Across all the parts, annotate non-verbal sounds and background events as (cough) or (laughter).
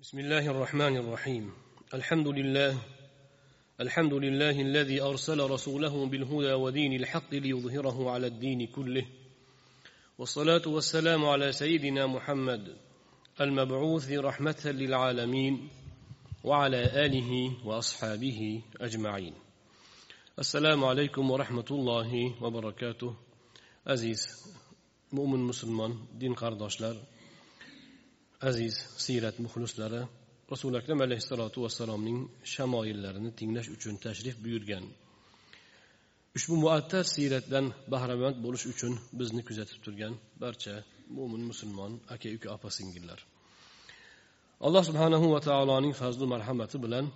بسم الله الرحمن الرحيم. الحمد لله الحمد لله الذي أرسل رسوله بالهدى ودين الحق ليظهره على الدين كله. والصلاة والسلام على سيدنا محمد المبعوث رحمة للعالمين وعلى آله وأصحابه أجمعين. السلام عليكم ورحمة الله وبركاته. aziz mo'min musulmon din qarindoshlar aziz siyrat muxlislari rasuli akram alayhissalotu vassalomning shamoillarini tinglash uchun tashrif buyurgan. Ushbu muattar siyratdan bahramand bo'lish uchun bizni kuzatib turgan barcha mo'min musulmon aka uka opa singillar. Alloh subhanahu va taoloning fazlu marhamati bilan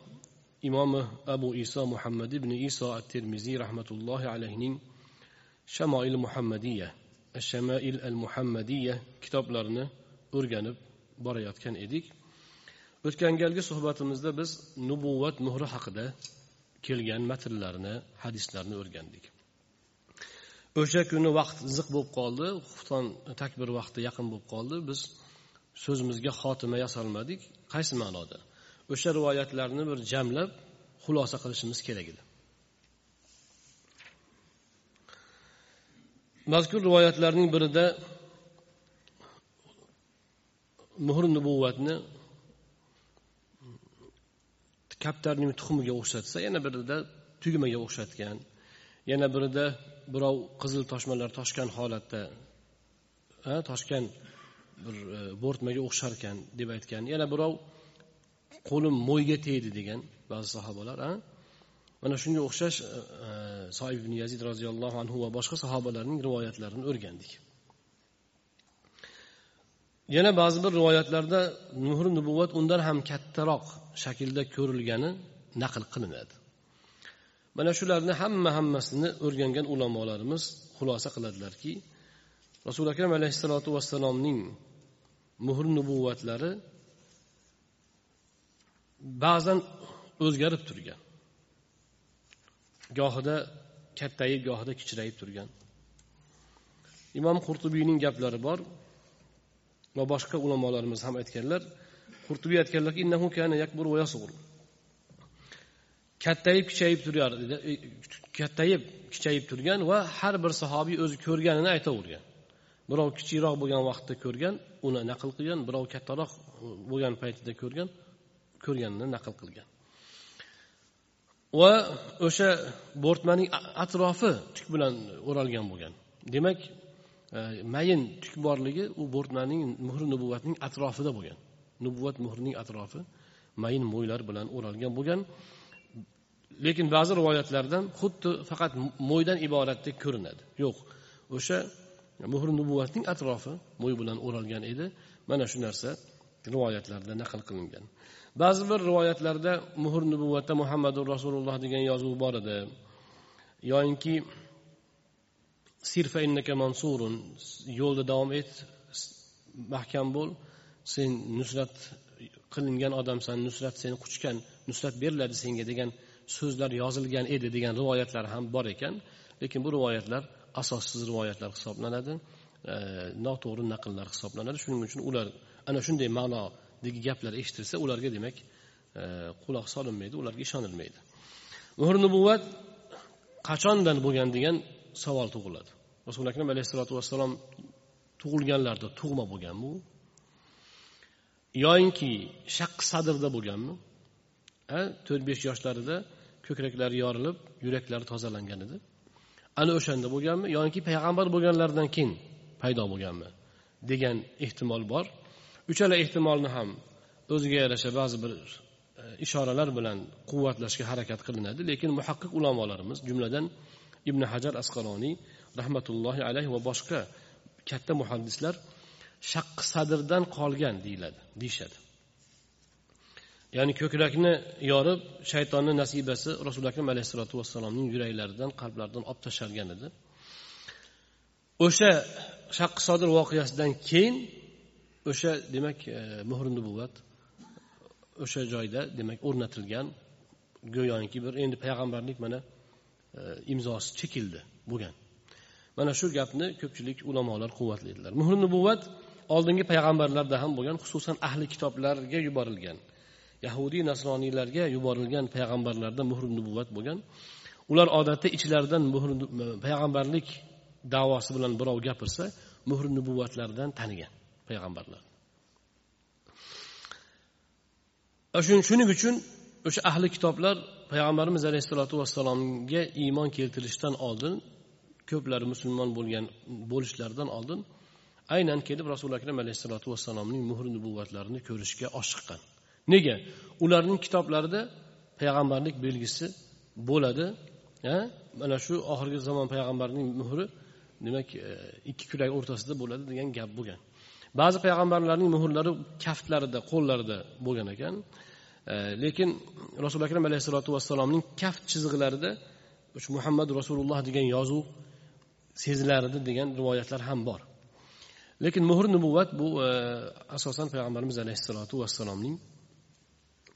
imomi abu iso muhammad ibn iso at termiziy rahmatullohi alayhining shamoil muhammadiya shamail al muhammadiya kitoblarini o'rganib borayotgan edik. O'tgan galgi suhbatimizda biz nubuvvat muhri haqida kelgan matnlarni hadislarni o'rgandik. O'sha kuni vaqt ziq bo'lib qoldi xufton takbir vaqti yaqin bo'lib qoldi. Biz so'zimizga xotima yasolmadik. Qaysi ma'noda? O'sha rivoyatlarni bir jamlab xulosa qilishimiz kerak edi. Mazkur rivoyatlarning birida muhr nubuvvatni kaptarning tuxumiga o'xshatsa yana birida tugmaga o'xshatgan yana birida birov qizil toshmalar toshgan holatda toshgan bir e, bo'rtmaga o'xsharkan deb aytgan yana birov qo'lim mo'yga tegdi degan ba'zi sahobalar mana shunga o'xshash e, e, soib ibn yazid roziyallohu anhu va boshqa sahobalarning rivoyatlarini o'rgandik. Yana ba'zi bir rivoyatlarda muhr nubuvvat undan ham kattaroq shaklda ko'rilgani naql qilinadi. Mana shularni hamma hammasini o'rgangan ulamolarimiz xulosa qiladilarki rasuli akram alayhissalotu vassalomning muhr nubuvvatlari ba'zan o'zgarib turgan. Gohida kattayib gohida kichrayib turgan. Imom qurtubiyning gaplari bor. Va boshqa ulamolarimiz ham aytganlar qurtubiy aytganlarki innahu kana yakbur va yasur kattayib kichayib turar e, kattayib kichayib turgan va har bir sahobiy o'zi ko'rganini aytavergan. Birov kichikroq bo'lgan vaqtda ko'rgan uni naql qilgan birov kattaroq bo'lgan paytida ko'rgan ko'rganini naql qilgan. Va o'sha bo'rtmaning atrofi tuk bilan o'ralgan bo'lgan. Demak Э, mayin tuk borligi u bo'rtmaning muhri nubuvatning atrofida bo'lgan. Nubuvat muhrining atrofi mayin mo'ylar bilan o'ralgan bo'lgan. Lekin ba'zi rivoyatlardan xuddi faqat mo'ydan iboratdek ko'rinadi. Yo'q o'sha muhri nubuvatning atrofi mo'y bilan o'ralgan edi. Mana shu narsa rivoyatlarda naql qilingan. Ba'zi bir rivoyatlarda muhr nubuvatda muhammadu rasululloh degan yozuv bor edi. Yoyinki sirfa innaka mansurun. Yo'lda davom et. Mahkam bo'l. Sen nusrat qilingan odamsan. Nusrat seni quchgan nusrat beriladi senga degan so'zlar yozilgan edi degan rivoyatlar ham bor ekan. Lekin bu rivoyatlar asossiz rivoyatlar hisoblanadi. Noto'g'ri naqllar hisoblanadi. Shuning uchun ular ana shunday ma'nodagi gaplar eshitilsa ularga demak quloq solinmaydi ularga ishonilmaydi. Muhr nubuvat qachondan bo'lgan degan savol tug'iladi. Rasuli akram alayhissalotu vassalom tug'ilganlarida tug'ma bo'lganmi u? Yoyinki shaqqi sadrda bo'lganmi? To'rt besh yoshlarida ko'kraklari yorilib yuraklari tozalangan edi. Ana o'shanda bo'lganmi? Yoki payg'ambar bo'lganlaridan keyin paydo bo'lganmi? Degan ehtimol bor. Uchala ehtimolni ham o'ziga yarasha ba'zi bir e, ishoralar bilan quvvatlashga harakat qilinadi lekin muhaqqiq ulamolarimiz jumladan ibn hajar asqaloniy rahmatullohi alayhi va boshqa katta muhaddislar shaqqi sadrdan qolgan deyiladi deyishadi. Ya'ni ko'krakni yorib shaytonni nasibasi rasuli akram alayhissalotu vassalomning yuraklaridan qalblaridan olib tashlgan edi. O'sha shaqqi sodir voqeasidan keyin o'sha demak e, muhr nubuvat o'sha joyda demak o'rnatilgan go'yoki bir endi payg'ambarlik mana E, imzosi chekildi bo'lgan. Mana shu gapni ko'pchilik ulamolar quvvatlaydilar muhr nubuvvat oldingi payg'ambarlarda ham bo'lgan xususan ahli kitoblarga yuborilgan yahudiy nasroniylarga yuborilgan payg'ambarlarda muhr nubuvvat bo'lgan. Ular odatda ichlaridan muhr payg'ambarlik davosi bilan birov gapirsa muhr nubuvvatlaridan tanigan payg'ambarlar. Shuning uchun o'sha ahli kitoblar payg'ambarimiz alayhissalotu vassalomga iymon keltirishdan oldin ko'plari musulmon bo'lgan bo'lishlaridan oldin aynan kelib rasuli akram alayhissalotu vassalomning muhr nubuvvatlarini ko'rishga oshiqqan. Nega? Ularning kitoblarida payg'ambarlik belgisi bo'ladi mana shu oxirgi zamon payg'ambarining muhri demak e, ikki kurak o'rtasida bo'ladi degan gap bo'lgan. Ba'zi payg'ambarlarning muhrlari kaftlarida qo'llarida bo'lgan ekan. Э, lekin rasuli akram alayhissalotu vassalomning kaft chizig'larida shu muhammad rasululloh degan yozuv sezilardi degan rivoyatlar ham bor. Lekin muhr nubuvvat bu e, asosan payg'ambarimiz alayhissalotu vassalomning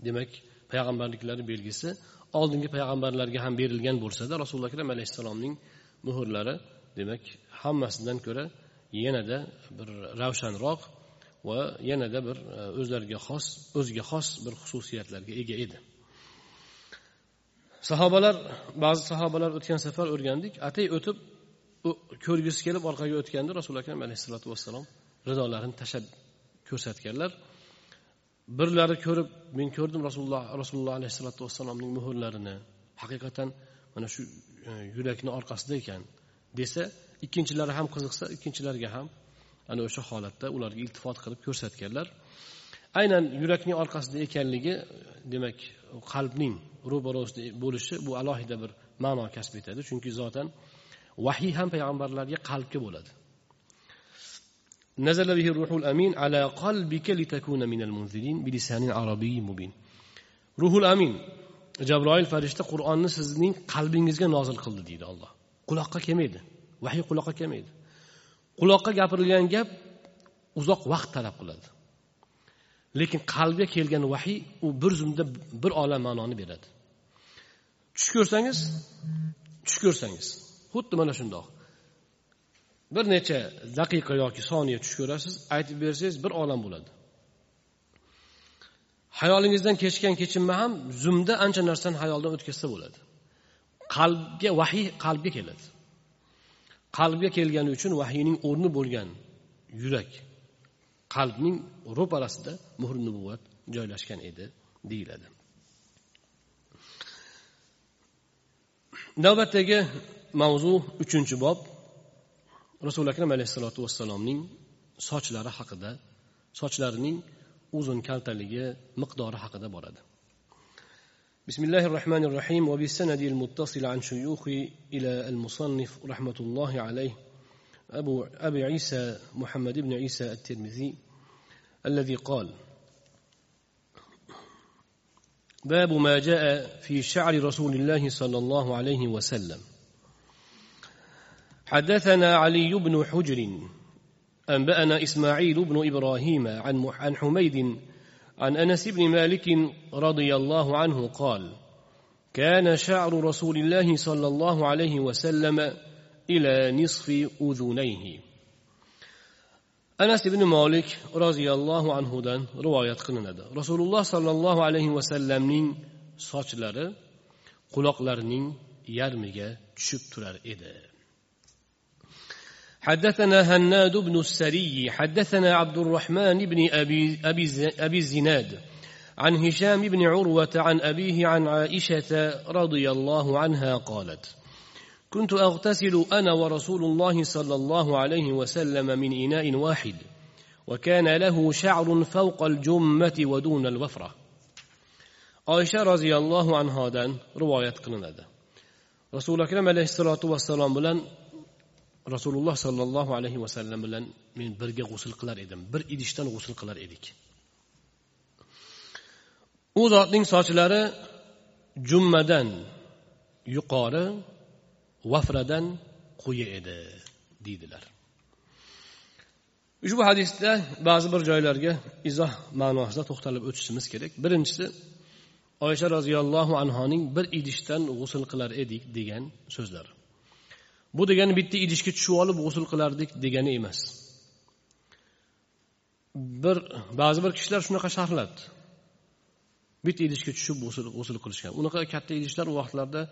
demak payg'ambarliklari belgisi. Oldingi payg'ambarlarga ham berilgan bo'lsada rasululloh akram alayhissalomning muhrlari demak hammasidan ko'ra yanada bir ravshanroq va yanada bir e, o'zlariga xos o'ziga xos bir xususiyatlarga ega edi. Sahobalar ba'zi sahobalar o'tgan safar o'rgandik atay o'tib ko'rgisi kelib orqaga o'tganda rasuli akram alayhissalotu vassalom ridolarini tashlab ko'rsatganlar. Birlari ko'rib men ko'rdim rasululloh rasululloh alayhissalotu vassalomning muhrlarini. Haqiqatdan mana shu e, yurakni orqasida ekan desa ikkinchilari ham qiziqsa ikkinchilarga ham ana o'sha holatda ularga iltifot qilib ko'rsatganlar aynan yurakning orqasida ekanligi demak qalbning ro'barosida bo'lishi bu alohida bir ma'no kasb etadi chunki zotan vahiy ham payg'ambarlarga qalbga bo'ladi نزل به الروح الأمين على قلبك لتكون من المنذرين بلسان عربي مبين ruhul amin jabroil farishta qur'onni sizning qalbingizga nozil qildi deydi olloh quloqqa kelmaydi vahiy quloqqa kelmaydi Quloqqa gapirilgan gap uzoq vaqt talab qiladi. Lekin qalbga kelgan vahiy u bir zumda bir olam ma'noni beradi. Tush ko'rsangiz tush ko'rsangiz xuddi mana shundoq. Bir necha daqiqa yoki soniya tush ko'rasiz aytib bersangiz bir olam bo'ladi. Hayolingizdan kechgan kechinma ham zumda ancha narsani hayoldan o'tkazsa bo'ladi. Qalbga vahiy qalbga keladi. Qalbga kelgani uchun vahiyning o'rni bo'lgan yurak qalbning ro'parasida muhr nubuvvat joylashgan edi deyiladi. Navbatdagi mavzu uchinchi bob. Rasuli akram alayhissalotu vassalomning sochlari haqida sochlarining uzun kaltaligi miqdori haqida boradi. بسم الله الرحمن الرحيم وبالسند المتصل عن شيوخي إلى المصنف رحمة الله عليه أبو أبي عيسى محمد بن عيسى الترمذي الذي قال باب ما جاء في شعر رسول الله صلى الله عليه وسلم. حدثنا علي بن حجر أنبأنا إسماعيل بن إبراهيم عن عن حميد عن أنس بن مالك رضي الله عنه قال كان شعر رسول الله صلى الله عليه وسلم إلى نصف أذنيه. أنس بن مالك رضي الله عنه دان رواية قلنادا رسول الله صلى الله عليه وسلم نين sochlari quloqlarining yarmiga tushib turar edi. حدثنا هناد بن السري حدثنا عبد الرحمن بن أبي, أبي, أبي الزناد عن هشام بن عروة عن أبيه عن عائشة رضي الله عنها قالت كنت أغتسل أنا ورسول الله صلى الله عليه وسلم من إناء واحد وكان له شعر فوق الجمة ودون الوفرة. oysha roziyallohu anhodan rivoyat qilinadi rasuli akram alayhissalotu vassalom bilan rasululloh sollallohu alayhi vasallam bilan men birga g'usul qilar edim. Bir idishdan g'usul qilar edik. U zotning sochlari jummadan yuqori vafradan quyi edi deydilar. Ushbu hadisda ba'zi bir joylarga izoh ma'nosida to'xtalib o'tishimiz kerak. Birinchisi oysha roziyallohu anhoning bir idishdan g'usul qilar edik degan so'zlar. Bu degani bitta idishga tushib olib g'usul qilardik degani emas. Bir ba'zi bir kishilar shunaqa sharhladi. Bitta idishga tushib g'usul qilishgan. Unaqa katta idishlar u vaqtlarda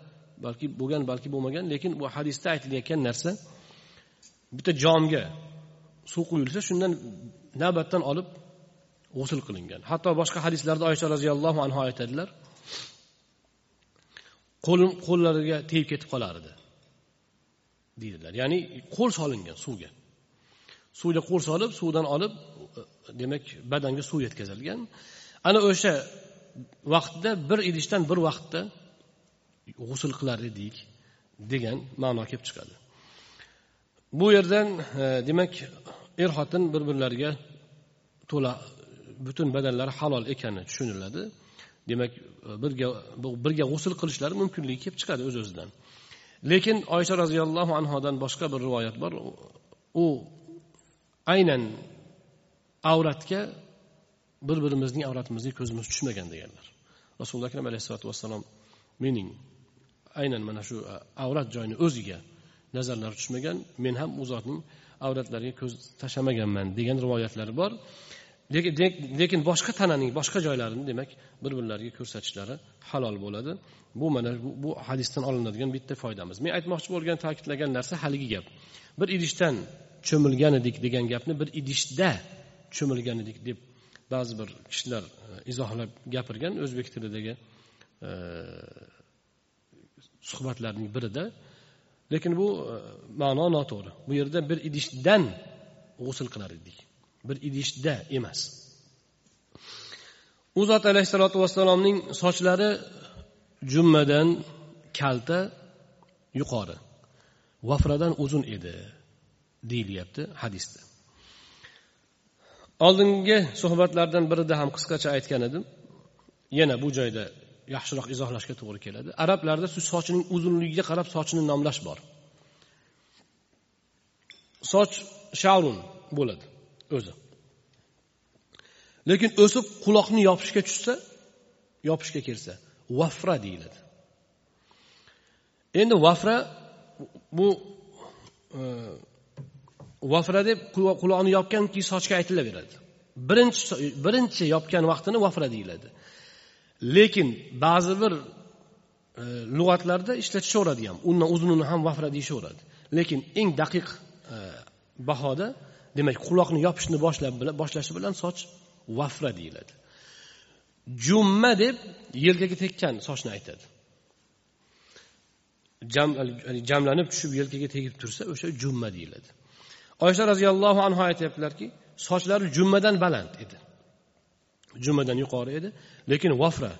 balki bo'lgan balki bo'lmagan lekin bu hadisda aytilayotgan narsa bitta jomga suv quyilsa shundan navbatdan olib g'usul qilingan. Hatto boshqa hadislarda oysha roziyallohu anhu aytadilar qo'l qo'llariga tegib ketib qolar edi. Deydilar. Ya'ni qo'l solingan suvga. Suvga qo'l solib suvdan olib e, demak badanga suv yetkazilgan. Ana o'sha vaqtda bir idishdan bir vaqtda g'usul qilar edik degan ma'no kelib chiqadi. Bu yerdan e, demak er xotin bir birlariga to'la butun badanlari halol ekani tushuniladi. Demak e, birga birga g'usul qilishlari mumkinligi kelib chiqadi o'z öz o'zidan lekin oysha roziyallohu anhodan boshqa bir rivoyat bor. U aynan avratga bir birimizning avratimizga ko'zimiz tushmagan deganlar. Rasululloh akram alayhissalotu vassalom mening aynan mana shu e, avrat joyini o'ziga nazarlari tushmagan men ham u zotning avratlariga ko'z tashlamaganman degan rivoyatlari bor. Lekin boshqa tananing boshqa joylarini demak bir birlariga ko'rsatishlari halol bo'ladi. Bu mana bu hadisdan olinadigan bitta foydamiz. Men aytmoqchi bo'lgan ta'kidlagan narsa haligi gap. Bir idishdan cho'milgan edik degan gapni bir idishda cho'milgan edik deb ba'zi bir kishilar e, izohlab gapirgan o'zbek tilidagi e, suhbatlarning birida. Lekin bu e, ma'no noto'g'ri. Bu yerda bir idishdan g'usul qilar edik. Bir idishda emas. U zot alayhissalotu vassalomning sochlari jummadan kalta yuqori vafradan uzun edi deyilyapti hadisda. Oldingi suhbatlardan birida ham qisqacha aytgan edim yana bu joyda yaxshiroq izohlashga to'g'ri keladi. Arablarda shu sochining uzunligiga qarab sochni nomlash bor. Soch sharun bo'ladi. O'zi. Lekin o'sib quloqni yopishga tushsa yopishga kelsa vafra deyiladi. Endi vafra bu e, vafra deb quloqni yopgan sochga aytilaveradi. Birinchi birinchi yopgan vaqtini vafra deyiladi. Lekin ba'zi bir e, lug'atlarda ishlatishaveradi ham undan uzunini ham vafra deyishaveradi. Lekin eng daqiq e, bahoda demak quloqni yopishni boshlab boshlashi bilan soch vafra deyiladi. Jumma deb yelkaga tekkan sochni aytadi. Jamlanib tushib yelkaga tegib tursa o'sha jumma deyiladi. Oysha roziyallohu anhu aytyaptilarki sochlari jummadan baland edi. Jummadan yuqori edi lekin vafra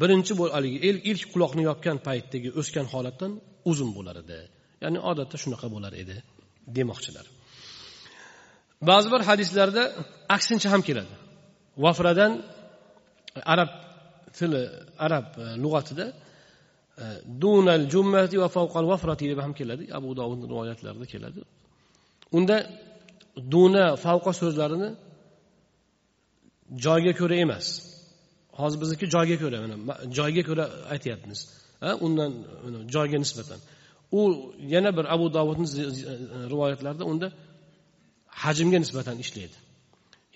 birinchi haligi ilk quloqni yopgan paytdagi o'sgan holatdan uzun bo'lar edi. Ya'ni odatda shunaqa bo'lar edi demoqchilar. Ba'zi bir hadislarda aksincha ham keladi. Vafradan arab tili arab e, lug'atida e, dunal jummati va favqal vafrati deb ham keladi. Abu dovud rivoyatlarida keladi. Unda duna favqa so'zlarini joyga ko'ra emas. Hozir bizniki joyga ko'ra mana joyga ko'ra aytyapmiz undan joyga nisbatan. U yana bir abu dovudni e, rivoyatlarida unda hajmga nisbatan ishlaydi.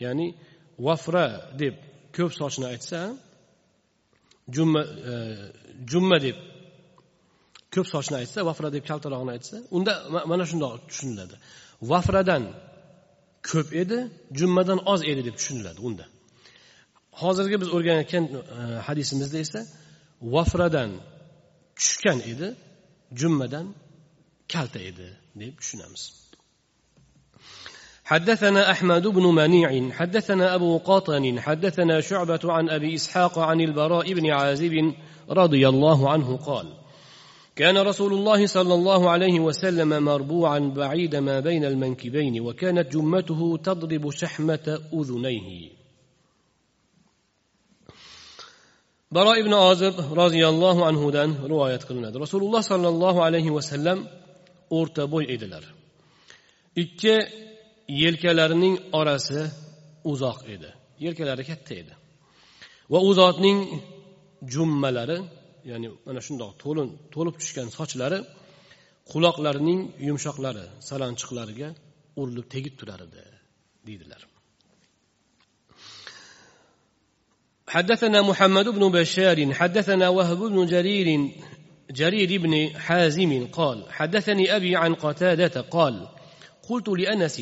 Ya'ni vafra deb ko'p sochni aytsa jumma e, jumma deb ko'p sochni aytsa vafra deb kaltaroqni aytsa unda mana shundoq tushuniladi. Vafradan ko'p edi jummadan oz edi deb tushuniladi unda. Hozirgi biz o'rganayotgan e, hadisimizda esa vafradan tushgan edi jummadan kalta edi deb tushunamiz. حدثنا أحمد بن منيع حدثنا أبو قاطن حدثنا شعبة عن أبي إسحاق عن البراء بن عازب رضي الله عنه قال كان رسول الله صلى الله عليه وسلم مربوعا بعيد ما بين المنكبين وكانت جمته تضرب شحمة أذنيه. براء بن عازب رضي الله عنه دان رواية قلنا. رسول الله صلى الله عليه وسلم bo'y edilar ikki yelkalarining orasi uzoq edi yelkalari katta edi va u zotning jummalari ya'ni mana shundoq to'lin to'lib tushgan sochlari quloqlarining yumshoqlari salanchiqlariga urilib tegib turar edi deydilar حدثنا محمد بن بشار حدثنا وهب بن جرير جرير بن حازم قال حدثني ابي عن قتاده قال قلت لانس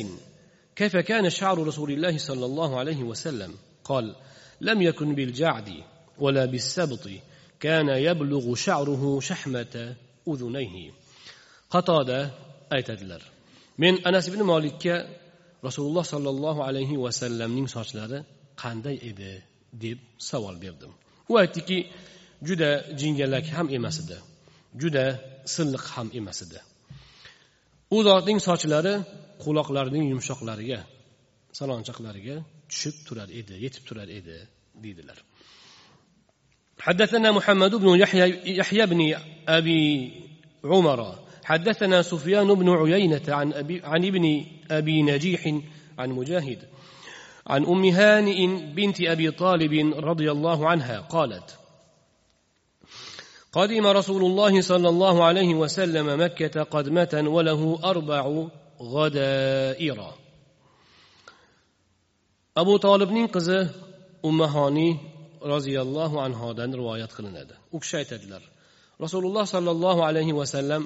كيف كان شعر رسول الله صلى الله عليه وسلم؟ قال لم يكن بالجعد ولا بالسبط كان يبلغ شعره شحمة أذنيه. قطاد أي تدلر من أنس بن مالك رسول الله صلى الله عليه وسلم نمس أشلر قاندي إذا ديب سوال بيردم وأتكي جدا جنجلك هم إمسد جدا سلق هم إمسد أذنين أشلر quloqlarining yumshoqlariga salonchoqlariga tushib turar edi yetib turar edi deydilar. حدثنا محمد بن يحيى, يحيى بن أبي عمر حدثنا سفيان بن عيينة عن, أبي عن ابن أبي نجيح عن مجاهد عن أم هانئ بنت أبي طالب رضي الله عنها قالت قدم رسول الله صلى الله عليه وسلم مكة قدمة وله أربع g'adaira abu tolibning qizi ummahoniy roziyallohu anhodan rivoyat qilinadi. U kishi aytadilar rasululloh sollallohu alayhi vasallam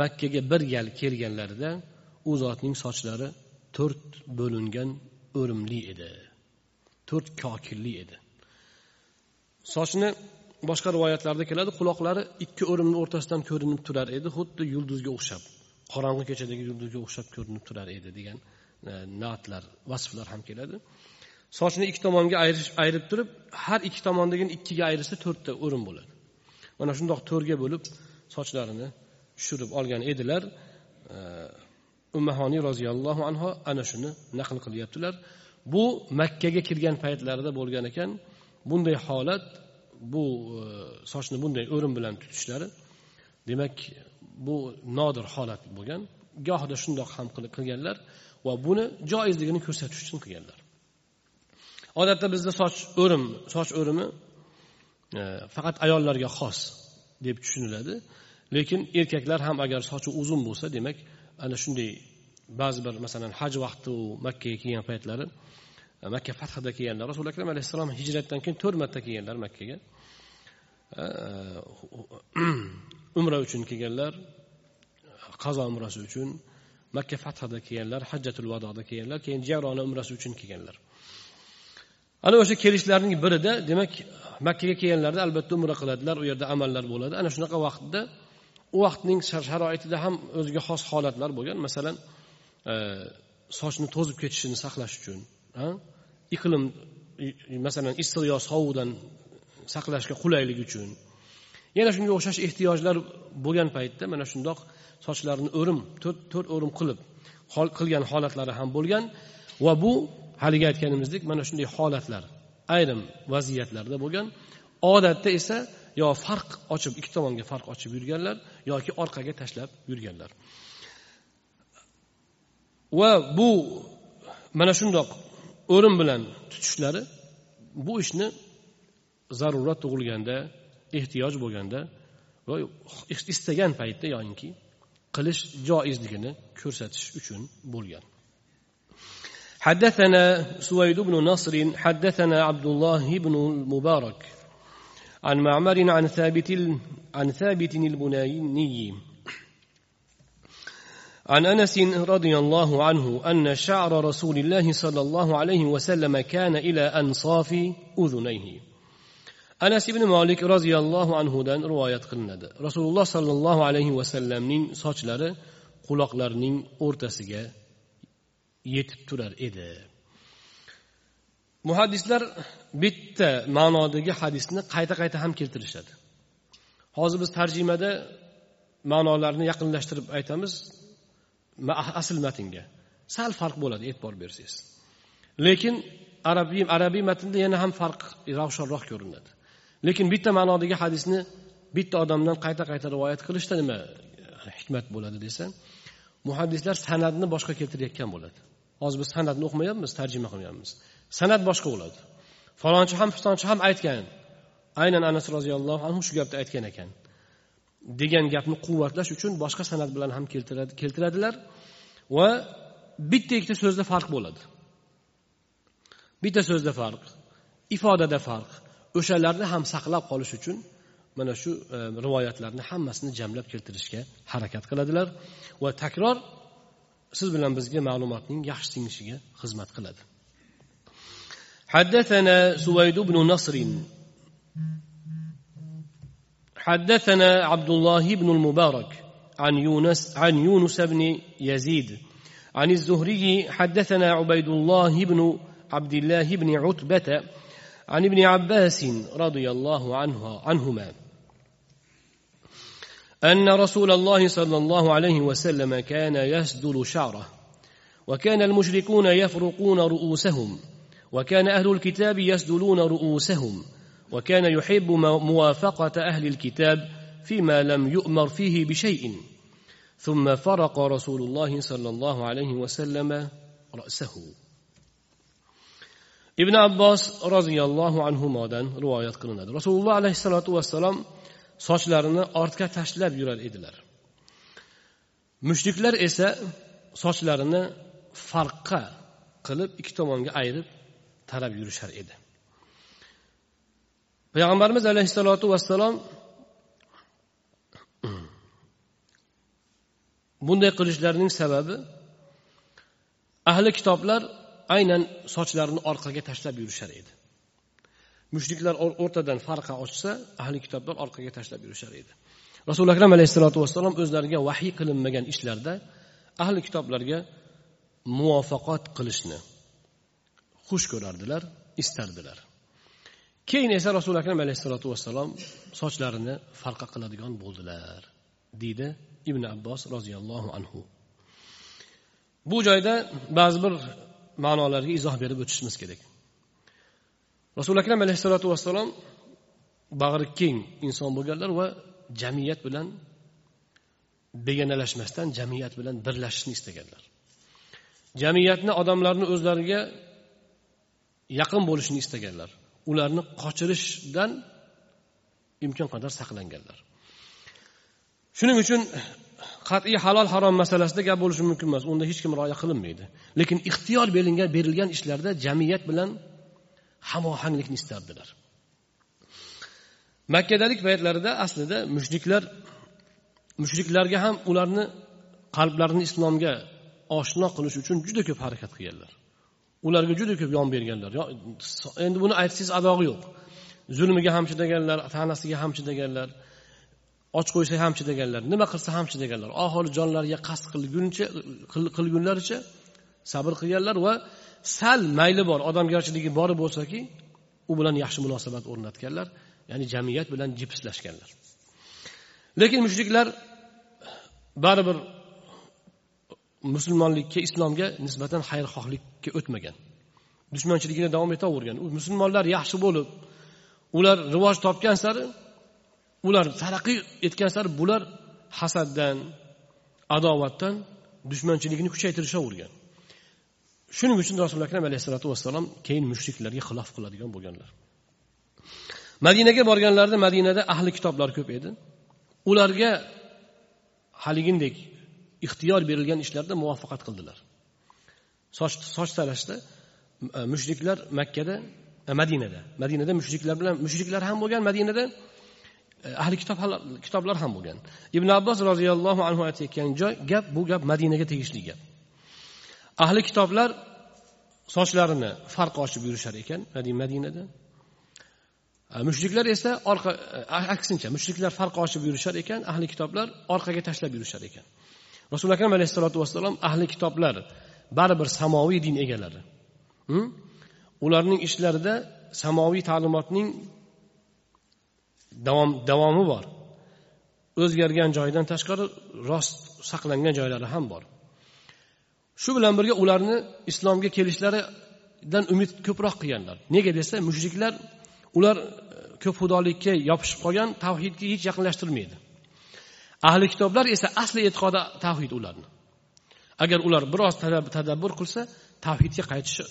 makkaga bir gal kelganlarida u zotning sochlari to'rt bo'lingan o'rimli edi to'rt kokilli edi. Sochni boshqa rivoyatlarda keladi quloqlari ikki o'rimni o'rtasidan ko'rinib turar edi xuddi yulduzga o'xshab. Qorong'i kechadagi yulduzga o'xshab ko'rinib turar edi degan e, naatlar na'tlar vasflar ham keladi. Sochni ikki tomonga ayirib turib har ikki tomondagini ikkiga ayirsa to'rtta o'rin bo'ladi. Mana shundoq to'rga bo'lib sochlarini tushirib olgan edilar. E, Ummahoniy roziyallohu anhu ana shuni naql qilyaptilar. Bu makkaga kirgan paytlarida bo'lgan ekan. Bunday holat bu e, sochni bunday o'rin bilan tutishlari demak bu nodir holat bo'lgan. Gohida shundoq ham qilganlar va buni joizligini ko'rsatish uchun qilganlar. Odatda bizda soch o'rim soch o'rimi e, faqat ayollarga xos deb tushuniladi. Lekin erkaklar ham agar sochi uzun bo'lsa demak ana shunday ba'zi bir masalan haj vaqti u makkaga kelgan paytlari e, makka fathida kelganlar rasuli akram alayhissalom hijratdan keyin to'rt marta kelganlar makkaga. E, e, umra uchun kelganlar qazo umrasi uchun makka fathida kelganlar hajjatul vadoda kelganlar keyin jarona umrasi uchun kelganlar. Ana o'sha kelishlarning birida demak makkaga kelganlarida albatta umra qiladilar u yerda amallar bo'ladi. Ana shunaqa vaqtda u vaqtning sharoitida ham o'ziga xos holatlar bo'lgan. Masalan e, sochni to'zib ketishini saqlash uchun iqlim masalan issiq yo sovuqdan saqlashga qulaylik uchun yana shunga o'xshash ehtiyojlar bo'lgan paytda mana shundoq sochlarini o'rim to'rt o'rim qilib qilgan holatlari ham bo'lgan va bu haligi aytganimizdek mana shunday holatlar ayrim vaziyatlarda bo'lgan. Odatda esa yo farq ochib ikki tomonga farq ochib yurganlar yoki orqaga tashlab yurganlar. Va bu mana shundoq o'rim bilan tutishlari bu ishni zarurat tug'ilganda ehtiyoj bo'lganda va istagan paytda yoyinki qilish joizligini ko'rsatish uchun bo'lgan حدثنا سويد بن نصر حدثنا عبد الله بن المبارك عن معمر عن ثابت عن ثابت البناني عن انس رضي الله عنه ان شعر رسول الله صلى الله عليه وسلم كان الى انصاف اذنيه anas ibn molik roziyallohu anhudan rivoyat qilinadi. Rasululloh sollallohu alayhi vasallamning sochlari quloqlarining o'rtasiga yetib turar edi. Muhaddislar bitta ma'nodagi hadisni qayta qayta ham keltirishadi. Hozir biz tarjimada ma'nolarni yaqinlashtirib aytamiz asl matnga. Sal farq bo'ladi e'tibor bersangiz. Lekin arabiy arabiy matnda yana ham farq ravshanroq ko'rinadi. Lekin bitta ma'nodagi hadisni bitta odamdan qayta qayta rivoyat qilishda nima e, hikmat bo'ladi desa muhaddislar san'atni boshqa keltirayotgan bo'ladi. Hozir biz san'atni o'qimayapmiz tarjima qilmayapmiz. San'at boshqa bo'ladi. Falonchi ham pistonchi ham aytgan. Aynan anas roziyallohu anhu shu gapni aytgan ekan. Degan gapni quvvatlash uchun boshqa san'at bilan ham keltiradilar va bitta ikkita so'zda farq bo'ladi. Bitta so'zda farq ifodada farq. o'shalarni ham saqlab qolish uchun mana shu e, rivoyatlarni hammasini jamlab keltirishga harakat qiladilar va takror siz bilan bizga ma'lumotning yaxshi singishiga xizmat qiladi حدثنا سويد بن نصر حدثنا عبد الله بن المبارك عن يونس عن يونس بن يزيد عن الزهري حدثنا عبيد الله بن عبد الله بن عتبة عن ابن عباس رضي الله عنه عنهما. أن رسول الله صلى الله عليه وسلم كان يسدل شعره وكان المشركون يفرقون رؤوسهم وكان أهل الكتاب يسدلون رؤوسهم وكان يحب موافقة أهل الكتاب فيما لم يؤمر فيه بشيء. ثم فرق رسول الله صلى الله عليه وسلم رأسه. Ibn abbos roziyallohu anhudan rivoyat qilinadi. Rasululloh alayhissalotu vassalom sochlarini ortga tashlab yurar edilar. Mushriklar esa sochlarini farqqa qilib ikki tomonga ayirib tarab yurishar edi. Payg'ambarimiz alayhissalotu vassalom bunday qilishlarining sababi ahli kitoblar aynan sochlarini orqaga tashlab yurishar edi. Mushriklar o'rtadan farqa ochsa ahli kitoblar orqaga tashlab yurishar edi. Rasuli akram alayhissalotu vassalom o'zlariga vahiy qilinmagan ishlarda ahli kitoblarga muvafaqat qilishni xush ko'rardilar istardilar. Keyin esa rasuli akram alayhissalotu vassalom sochlarini farqa qiladigan bo'ldilar deydi ibn abbos roziyallohu anhu. Bu joyda ba'zi bir ma'nolariga izoh berib o'tishimiz kerak. Rasuli akram alayhissalotu vassalom bag'ri keng inson bo'lganlar va jamiyat bilan begonalashmasdan jamiyat bilan birlashishni istaganlar. Jamiyatni odamlarni o'zlariga yaqin bo'lishini istaganlar. Ularni qochirishdan imkon qadar saqlanganlar. Shuning uchun qat'iy halol harom masalasida gap bo'lishi mumkin emas. Unda hech kim rioya qilinmaydi. Lekin ixtiyor berilgan berilgan ishlarda jamiyat bilan hamohanglikni istardilar. Makkadalik paytlarida aslida mushriklar mushriklarga ham ularni qalblarini islomga oshno qilish uchun juda ko'p harakat qilganlar. Ularga juda ko'p yon berganlar. Endi buni aytsangiz adog'i yo'q. Zulmiga ham chidaganlar tanasiga ham chidaganlar. Och qo'ysa ham chidaganlar nima qilsa ham chidaganlar oxiri jonlariga qasd qilguncha qilgunlaricha sabr qilganlar va sal mayli bor odamgarchiligi bor bo'lsaki u bilan yaxshi munosabat o'rnatganlar ya'ni jamiyat bilan jipslashganlar lekin mushriklar baribir musulmonlikka islomga nisbatan xayrixohlikka o'tmagan. Dushmanchiligini davom etavergan musulmonlar yaxshi bo'lib ular rivoj topgan sari ular taraqqiy etgan sari bular hasaddan adovatdan dushmanchilikni kuchaytirishavergan shuning uchun rasuli akram alayhissalotu vassalom keyin mushriklarga xilof qiladigan bo'lganlar. Madinaga borganlarida madinada ahli kitoblar ko'p edi. Ularga haligindek ixtiyor berilgan ishlarda muvaffaqat qildilar. Soch soch tarashda e, mushriklar makkada e, madinada. Madinada mushriklar bilan mushriklar ham bo'lgan madinada ahli kitob kitoblar ham bo'lgan. Ibn abbos roziyallohu anhu aytayotgan joy gap bu gap madinaga tegishli gap. Ahli kitoblar sochlarini farq ochib yurishar ekan madinada. Mushriklar esa orqa aksincha mushriklar farq ochib yurishar ekan ahli kitoblar orqaga tashlab yurishar ekan. Rasuli akram alayhissalotu vassalom ahli kitoblar baribir samoviy din egalari. Hm? Ularning ishlarida samoviy ta'limotning davom davomi bor. O'zgargan joyidan tashqari rost saqlangan joylari ham bor. Shu bilan birga ularni islomga kelishlaridan umid ko'proq qilganlar. Nega desa mushriklar ular e, ko'p xudolikka yopishib qolgan tavhidga hech yaqinlashtirmaydi. Ahli kitoblar esa asli e'tiqodi tavhid ularni. Agar ular biroz tadabbur qilsa tavhidga qaytishi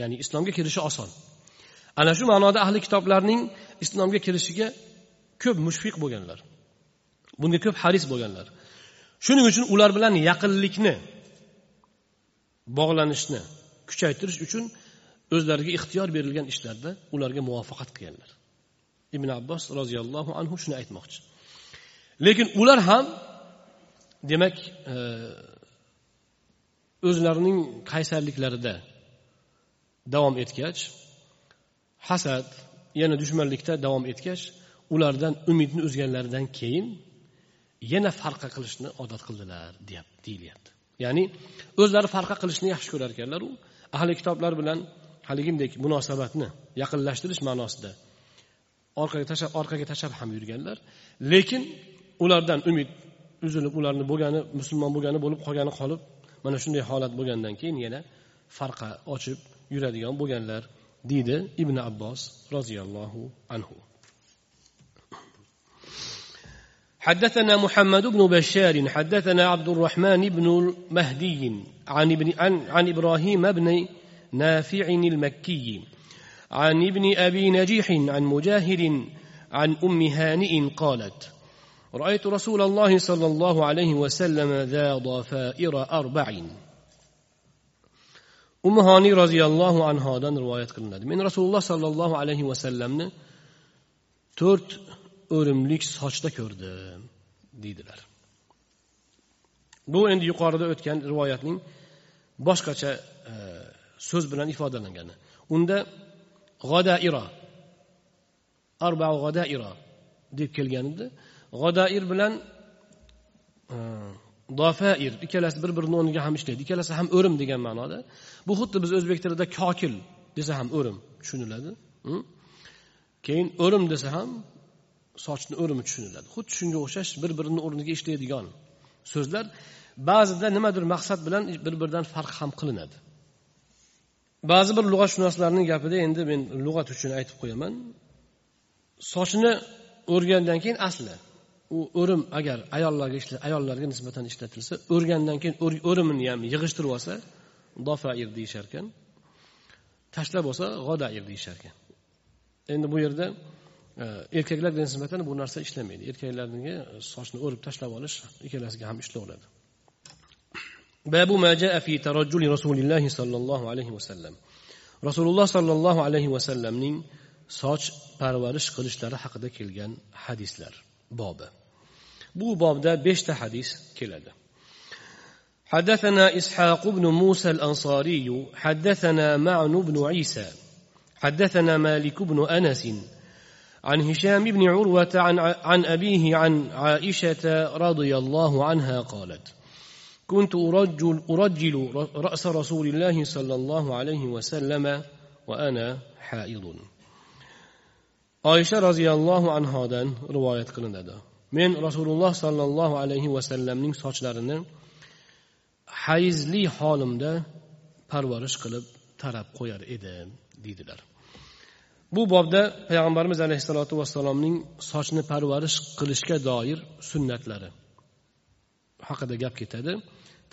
ya'ni islomga kirishi oson. Ana shu ma'noda ahli kitoblarning islomga kirishiga ko'p mushfiq bo'lganlar. Bunga ko'p haris bo'lganlar. Shuning uchun ular bilan yaqinlikni bog'lanishni kuchaytirish uchun o'zlariga ixtiyor berilgan ishlarda ularga muvaffaqat qilganlar. Ibn abbos roziyallohu anhu shuni aytmoqchi. Lekin ular ham demak e, o'zlarining qaysarliklarida davom etgach hasad yana dushmanlikda davom etgach ulardan umidni uzganlaridan keyin yana farqa qilishni odat qildilar deyap deyilyapti. Ya'ni o'zlari farqa qilishni yaxshi ko'rar ekanlaru ahli kitoblar bilan haligidek munosabatni yaqinlashtirish ma'nosida orqaga tashlab orqaga tashlab ham yurganlar. Lekin ulardan umid uzilib ularni bo'lgani musulmon bo'lgani bo'lib qolgani qolib mana shunday holat bo'lgandan keyin yana farqa ochib yuradigan bo'lganlar. Deydi ibn abbos roziyallohu anhu حدثنا محمد بن بشار حدثنا عبد الرحمن بن المهدي عن ابن عن, عن إبراهيم بن نافع المكي عن ابن أبي نجيح عن مجاهد عن أم هانئ قالت رأيت رسول الله صلى الله عليه وسلم ذا ضفائر أربع umihoniy roziyallohu anhodan rivoyat qilinadi. Men rasululloh sollallohu alayhi vasallamni to'rt o'rimlik sochda ko'rdim deydilar. Bu endi yuqorida o'tgan rivoyatning boshqacha e, so'z bilan ifodalangani unda g'odaira arba g'odaira deb kelgan edi. G'odair bilan e, dofair ikkalasi bir birini o'rniga ham ishlaydi ikkalasi ham o'rim degan ma'noda. Bu xuddi biz o'zbek tilida kokil desa ham o'rim tushuniladi keyin o'rim desa ham sochni o'rimi tushuniladi. Xuddi shunga o'xshash bir birini o'rniga ishlaydigan so'zlar ba'zida nimadir maqsad bilan bir biridan farq ham qilinadi. Ba'zi bir lug'atshunoslarning gapida endi men lug'at uchun aytib qo'yaman. Sochni o'rgandan keyin asli. U o'rim agar ayollarga ayollarga nisbatan ishlatilsa o'rgandan keyin o'rimini ham yig'ishtirib olsa dofair deyishar ekan. Tashlab olsa g'odair deyishar ekan. Endi bu yerda e, erkaklarga nisbatan bu narsa ishlamaydi. Erkaklarniki e, sochni o'rib tashlab olish ikkalasiga ham ishlayveradi babu ma jaa fi tarajjuli rasulillahi sollallohu alayhi vasallam rasululloh sollallohu alayhi vasallamning soch parvarish qilishlari haqida kelgan hadislar. Bobi. Bu bobda beshta hadis keladi. حدثنا إسحاق بن موسى الأنصاري حدثنا معن بن عيسى حدثنا مالك بن أنس عن هشام بن عروة عن, عن أبيه عن عائشة رضي الله عنها قالت كنت أرجل, أرجل رأس رسول الله صلى الله عليه وسلم وأنا حائض oysha roziyallohu anhodan rivoyat qilinadi. Men rasululloh sollallohu alayhi vasallamning sochlarini hayzli holimda parvarish qilib tarab qo'yar edim deydilar. Bu bobda payg'ambarimiz alayhissalotu vassalomning sochni parvarish qilishga doir sunnatlari haqida gap ketadi.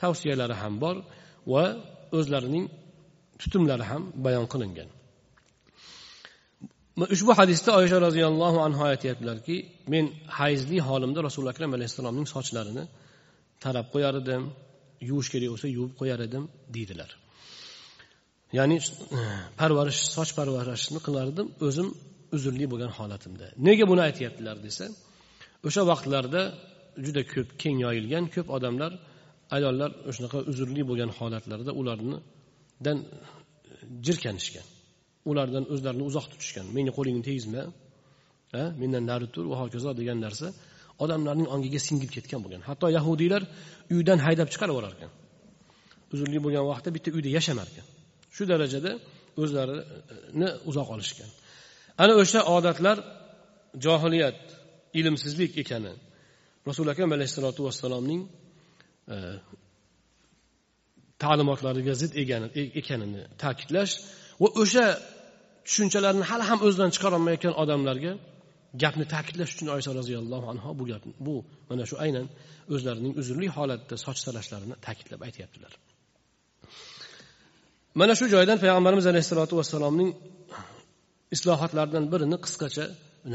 Tavsiyalari ham bor va o'zlarining tutumlari ham bayon qilingan. Ushbu hadisda oysha roziyallohu anhu aytyaptilarki men hayzli holimda rasuli akram alayhissalomning sochlarini tarab qo'yar edim yuvish kerak bo'lsa yuvib qo'yar edim deydilar. Ya'ni (clears throat) parvarish soch parvarishini qilardim o'zim uzrli bo'lgan holatimda. Nega buni aytyaptilar desa o'sha vaqtlarda juda ko'p keng yoyilgan ko'p odamlar ayollar shunaqa uzrli bo'lgan holatlarida ularnidan e, jirkanishgan. Ulardan o'zlarini uzoq tutishgan. Meni qo'lingni tegizma mendan nari tur va hokazo degan narsa odamlarning ongiga singib ketgan bo'lgan. Hatto yahudiylar uydan haydab chiqarib yuborar ekan uzrli bo'lgan vaqtda bitta uyda yashamar ekan shu darajada o'zlarini uzoq olishgan. Ana o'sha odatlar johiliyat ilmsizlik ekani. Rasuli akam alayhissalotu vassalomning e, ta'limotlariga zid e, ekanini ta'kidlash va o'sha tushunchalarni hali ham o'zidan chiqarolmayotgan odamlarga gapni ta'kidlash uchun oysha roziyallohu anhu bu gapni bu mana shu aynan o'zlarining uzrli holatda soch salashlarini ta'kidlab aytyaptilar. Mana shu joydan payg'ambarimiz alayhissalotu vassalomning islohotlaridan birini qisqacha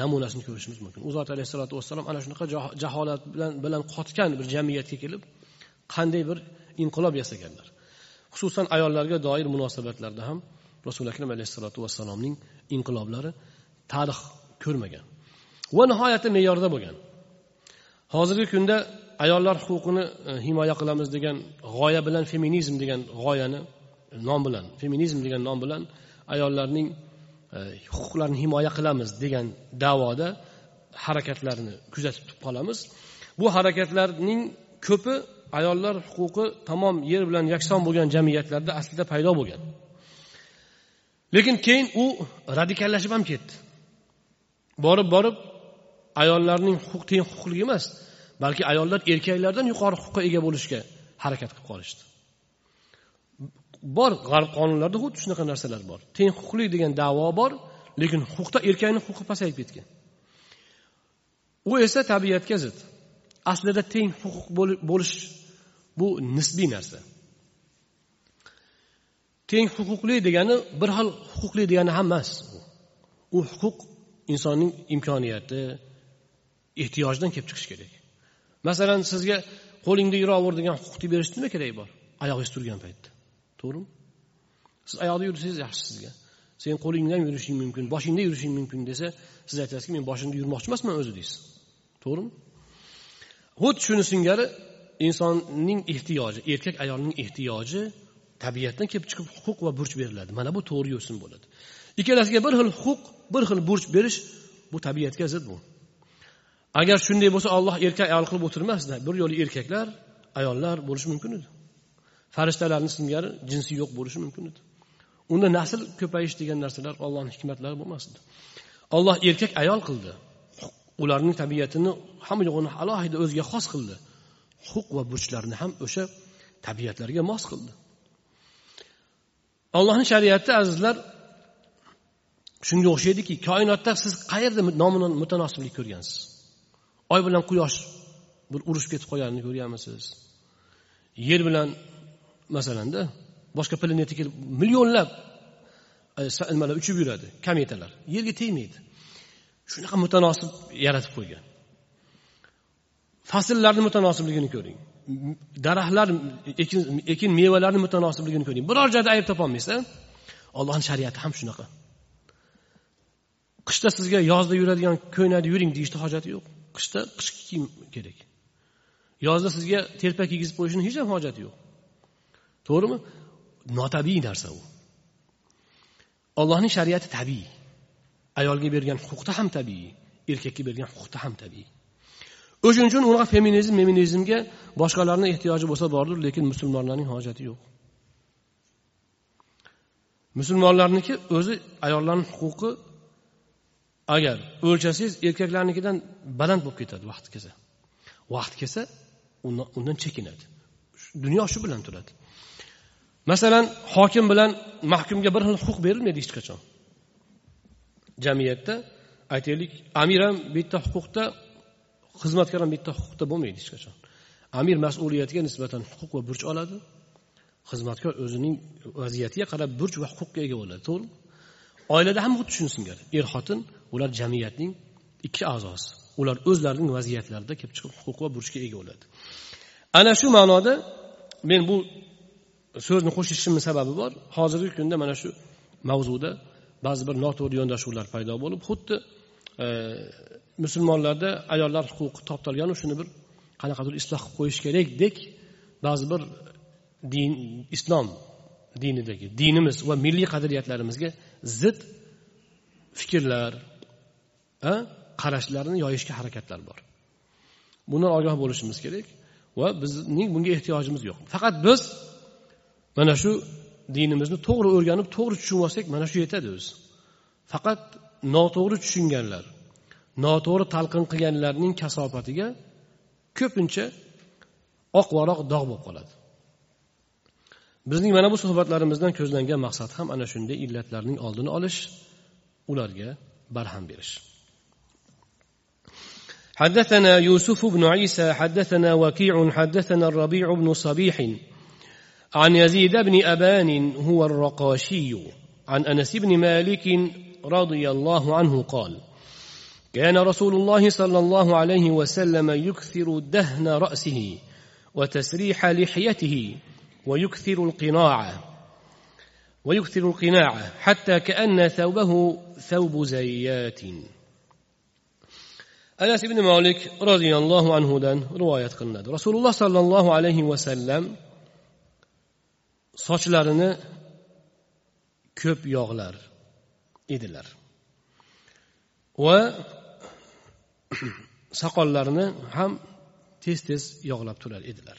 namunasini ko'rishimiz mumkin. U zot alayhissalotu vassalom ana shunaqa jaholat bilan bilan qotgan bir jamiyatga kelib qanday bir inqilob yasaganlar. Xususan ayollarga doir munosabatlarda ham rasuli akram alayhissalotu vassalomning inqiloblari tarix ko'rmagan va nihoyatda me'yorda bo'lgan. Hozirgi kunda ayollar huquqini e, himoya qilamiz degan g'oya bilan feminizm degan g'oyani e, nom bilan feminizm degan nom bilan ayollarning e, huquqlarini himoya qilamiz degan davoda harakatlarni kuzatib qolamiz. Bu harakatlarning ko'pi ayollar huquqi tamom yer bilan yakson bo'lgan jamiyatlarda aslida paydo bo'lgan. Lekin keyin u radikallashib ham ketdi. Borib borib ayollarning huquq teng huquqligi emas balki ayollar erkaklardan yuqori huquqqa ega bo'lishga harakat qilib qolishdi. Bor g'arb qonunlarida xuddi shunaqa narsalar bor. Teng huquqli degan davo bor lekin huquqda erkakni huquqi pasayib ketgan. U esa tabiatga zid. Aslida teng huquq bo'lish bu nisbiy narsa. Teng huquqli degani bir xil huquqli degani ham emas. U huquq insonning imkoniyati ehtiyojidan kelib chiqishi kerak. Masalan sizga qo'lingda yuraver degan huquqni berish nima keragi bor? Oyog'ingiz turgan paytda. To'g'rimi? Siz oyoqda yursangiz yaxshi sizga. Sen qo'lingda ham yurishing mumkin boshingda yurishing mumkin desa siz aytasizki men boshimda yurmoqchi emasman o'zi deysiz. To'g'rimi? Xuddi shuni singari insonning ehtiyoji erkak ayolning ehtiyoji tabiatdan kelib chiqib huquq va burch beriladi. Mana bu to'g'ri yo'sin bo'ladi. Ikkalasiga bir xil huquq bir xil burch berish bu tabiatga zid bu. Agar shunday bo'lsa olloh erkak ayol qilib o'tirmasdi bir yo'li erkaklar ayollar bo'lishi mumkin edi. Farishtalarni singari jinsi yo'q bo'lishi mumkin edi. Unda nasl ko'payish degan narsalar ollohni hikmatlari bo'lmasdi. Olloh erkak ayol qildi. Ularning tabiatini hamma yo'g'ini alohida o'ziga xos qildi. Huquq va burchlarini ham o'sha tabiatlarga mos qildi. Allohni shariati azizlar shunga o'xshaydiki koinotda siz qayerda nomini mutanosiblik ko'rgansiz? Oy bilan quyosh bir urushib ketib qolganini ko'rganmisiz? Yer bilan masalanda boshqa planeta kelib millionlab e, nimalar uchib yuradi? Kometalar. Yerga tegmaydi. Shunaqa mutanosib yaratib qo'ygan. Fasllarni mutanosibligini ko'ring. Daraxtlar ekin, ekin mevalarni mutanosibligini ko'ring. Biror joyda ayb topolmaysiz ollohni shariati ham shunaqa. Qishda sizga yozda yuradigan ko'ylakda yuring deyishni hojati yo'q. Qishda qishki kiyim kerak. Yozda sizga telpak kiygizib qo'yishni hech ham hojati yo'q. To'g'rimi? Notabiiy narsa u. Ollohning shariati tabiiy. Ayolga bergan huquqda ham tabiiy erkakka bergan huquqda ham tabiiy. O'shuning uchun unaqa feminizm feminizmga boshqalarni ehtiyoji bo'lsa bordir lekin musulmonlarning hojati yo'q. Musulmonlarniki o'zi ayollarni huquqi agar o'lchasangiz erkaklarnikidan baland bo'lib ketadi vaqt kelsa. Vaqt kelsa undan chekinadi. Dunyo shu bilan turadi. Masalan hokim bilan mahkumga bir xil huquq berilmaydi hech qachon. Jamiyatda aytaylik amir ham bitta huquqda xizmatkor ham bitta huquqda bo'lmaydi hech qachon. Amir mas'uliyatiga nisbatan huquq va burch oladi. Xizmatkor o'zining vaziyatiga qarab burch va huquqqa ega bo'ladi to'g'rimi? Oilada ham xuddi shuni singari er xotin ular jamiyatning ikki a'zosi. Ular o'zlarining vaziyatlarida kelib chiqib huquq va burchga ega bo'ladi. Ana shu ma'noda men bu so'zni qo'shishimni sababi bor. Hozirgi kunda mana shu mavzuda ba'zi bir noto'g'ri yondashuvlar paydo bo'lib xuddi musulmonlarda ayollar huquqi toptalganu shuni bir qanaqadir isloh qilib qo'yish kerakdek ba'zi bir din islom dinidagi dinimiz va milliy qadriyatlarimizga zid fikrlar qarashlarni yoyishga harakatlar bor. Bundan ogoh bo'lishimiz kerak va bizning bunga ehtiyojimiz yo'q. Faqat biz mana shu dinimizni to'g'ri o'rganib to'g'ri tushunib olsak mana shu yetadi o'zi. Faqat noto'g'ri tushunganlar noto'g'ri talqin qilganlarning kasofatiga ko'pincha oq varoq dog' bo'lib qoladi bizning mana bu suhbatlarimizdan ko'zlangan maqsad ham ana shunday illatlarning oldini olish ularga barham berish حدثنا يوسف بن عيسى حدثنا وكيع حدثنا الربيع بن صبيح عن يزيد بن ابان هو الرقاشي عن انس بن مالك رضي الله عنه قال كان رسول الله صلى الله عليه وسلم يكثر دهن رأسه وتسريح لحيته ويكثر القناعة ويكثر القناعة حتى كأن ثوبه ثوب زيات. أنس بن مالك رضي الله عنه دان رواية قناد رسول الله صلى الله عليه وسلم صشلرن كب يغلر إدلر و (clears throat) soqollarini ham tez tez yog'lab turar edilar.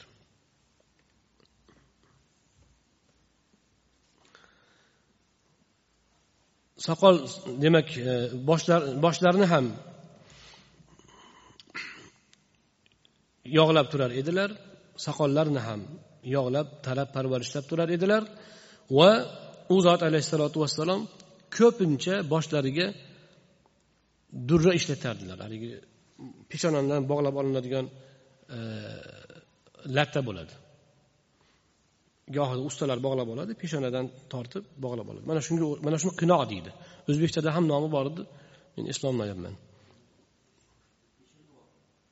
Soqol demak e, boshlar boshlarini ham (clears throat) yog'lab turar edilar soqollarini ham yog'lab tarab parvarishlab turar edilar va u zot alayhissalotu vassalom ko'pincha boshlariga durra ishlatardilar. Haligi peshonadan bog'lab olinadigan e, latta bo'ladi. Gohida ustalar bog'lab oladi peshonadan tortib bog'lab oladi. Mana shunga mana shuni qino deydi. O'zbekchada ham nomi bor edi men eslolmayapman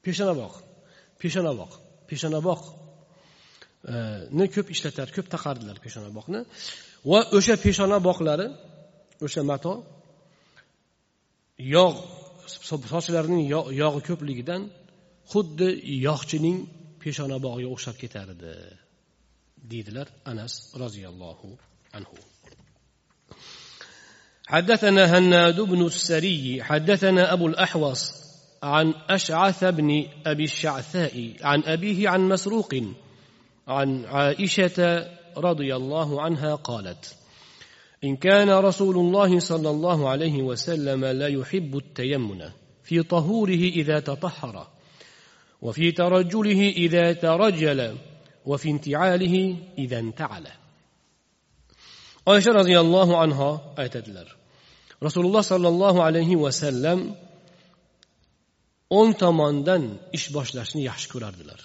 peshonaboq peshonaboq peshonaboq e, ni ko'p ishlatar ko'p taqardilar peshonaboqni va o'sha peshonaboqlari o'sha mato yog' sochlarining yog'i ko'pligidan xuddi yog'chining peshona bog'iga o'xshab ketar edi deydilar anas roziyallohu anhu حدثنا هناد بن السري حدثنا أبو الأحوص عن أشعث بن أبي الشعثاء عن أبيه عن مسروق عن عائشة رضي الله عنها قالت إن كان رسول الله صلى الله عليه وسلم لا يحب التيمن في طهوره إذا تطهر وفي ترجله إذا ترجل وفي انتعاله إذا انتعل oysha roziyallohu anho aytadilar rasululloh sollallohu alayhi vasallam o'ng tomondan ish boshlashni yaxshi ko'rardilar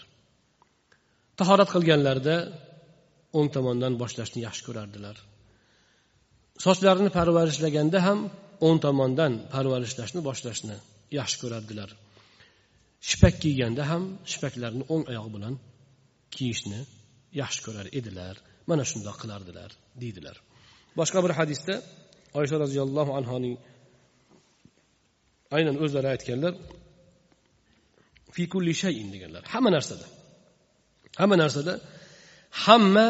tahorat qilganlarida o'ng tomondan boshlashni yaxshi ko'rardilar sochlarini parvarishlaganda ham o'ng tomondan parvarishlashni boshlashni yaxshi ko'rardilar shipak kiyganda ham shipaklarni o'ng oyoq bilan kiyishni yaxshi ko'rar edilar mana shundoq qilardilar deydilar. Boshqa bir hadisda oysha roziyallohu anhoning aynan o'zlari aytganlar fi kulli shayin deganlar. Hamma narsada hamma narsada hamma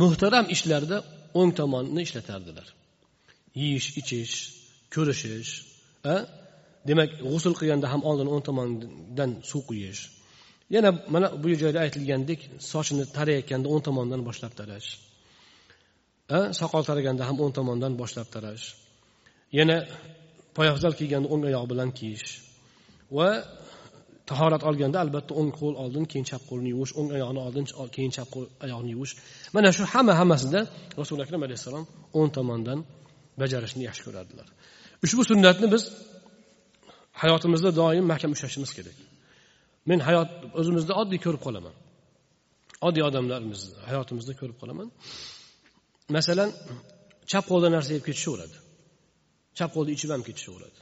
muhtaram ishlarda o'ng tomonni ishlatardilar. Yeyish ichish ko'rishish demak g'usul qilganda ham oldin o'ng tomondan suv quyish. Yana mana bu joyda aytilgandek sochini tarayotganda o'ng tomondan boshlab tarash. Soqol taraganda ham o'ng tomondan boshlab tarash. Yana poyafzal kiyganda o'ng oyoq bilan kiyish. Va tahorat olganda albatta o'ng qo'l oldin keyin chap qo'lni yuvish o'ng oyoqni oldin keyin chap qo'l oyoqni yuvish. Mana shu hamma hammasida rasuli akram alayhissalom o'ng tomondan bajarishni yaxshi ko'rardilar ushbu sunnatni biz hayotimizda doim mahkam ushlashimiz kerak. Men hayot o'zimizda oddiy ko'rib qolaman. Oddiy odamlarimiz hayotimizda ko'rib qolaman. Masalan chap qo'lda narsa yeb ketishaveradi. Chap qo'lda ichib ham ketishaveradi.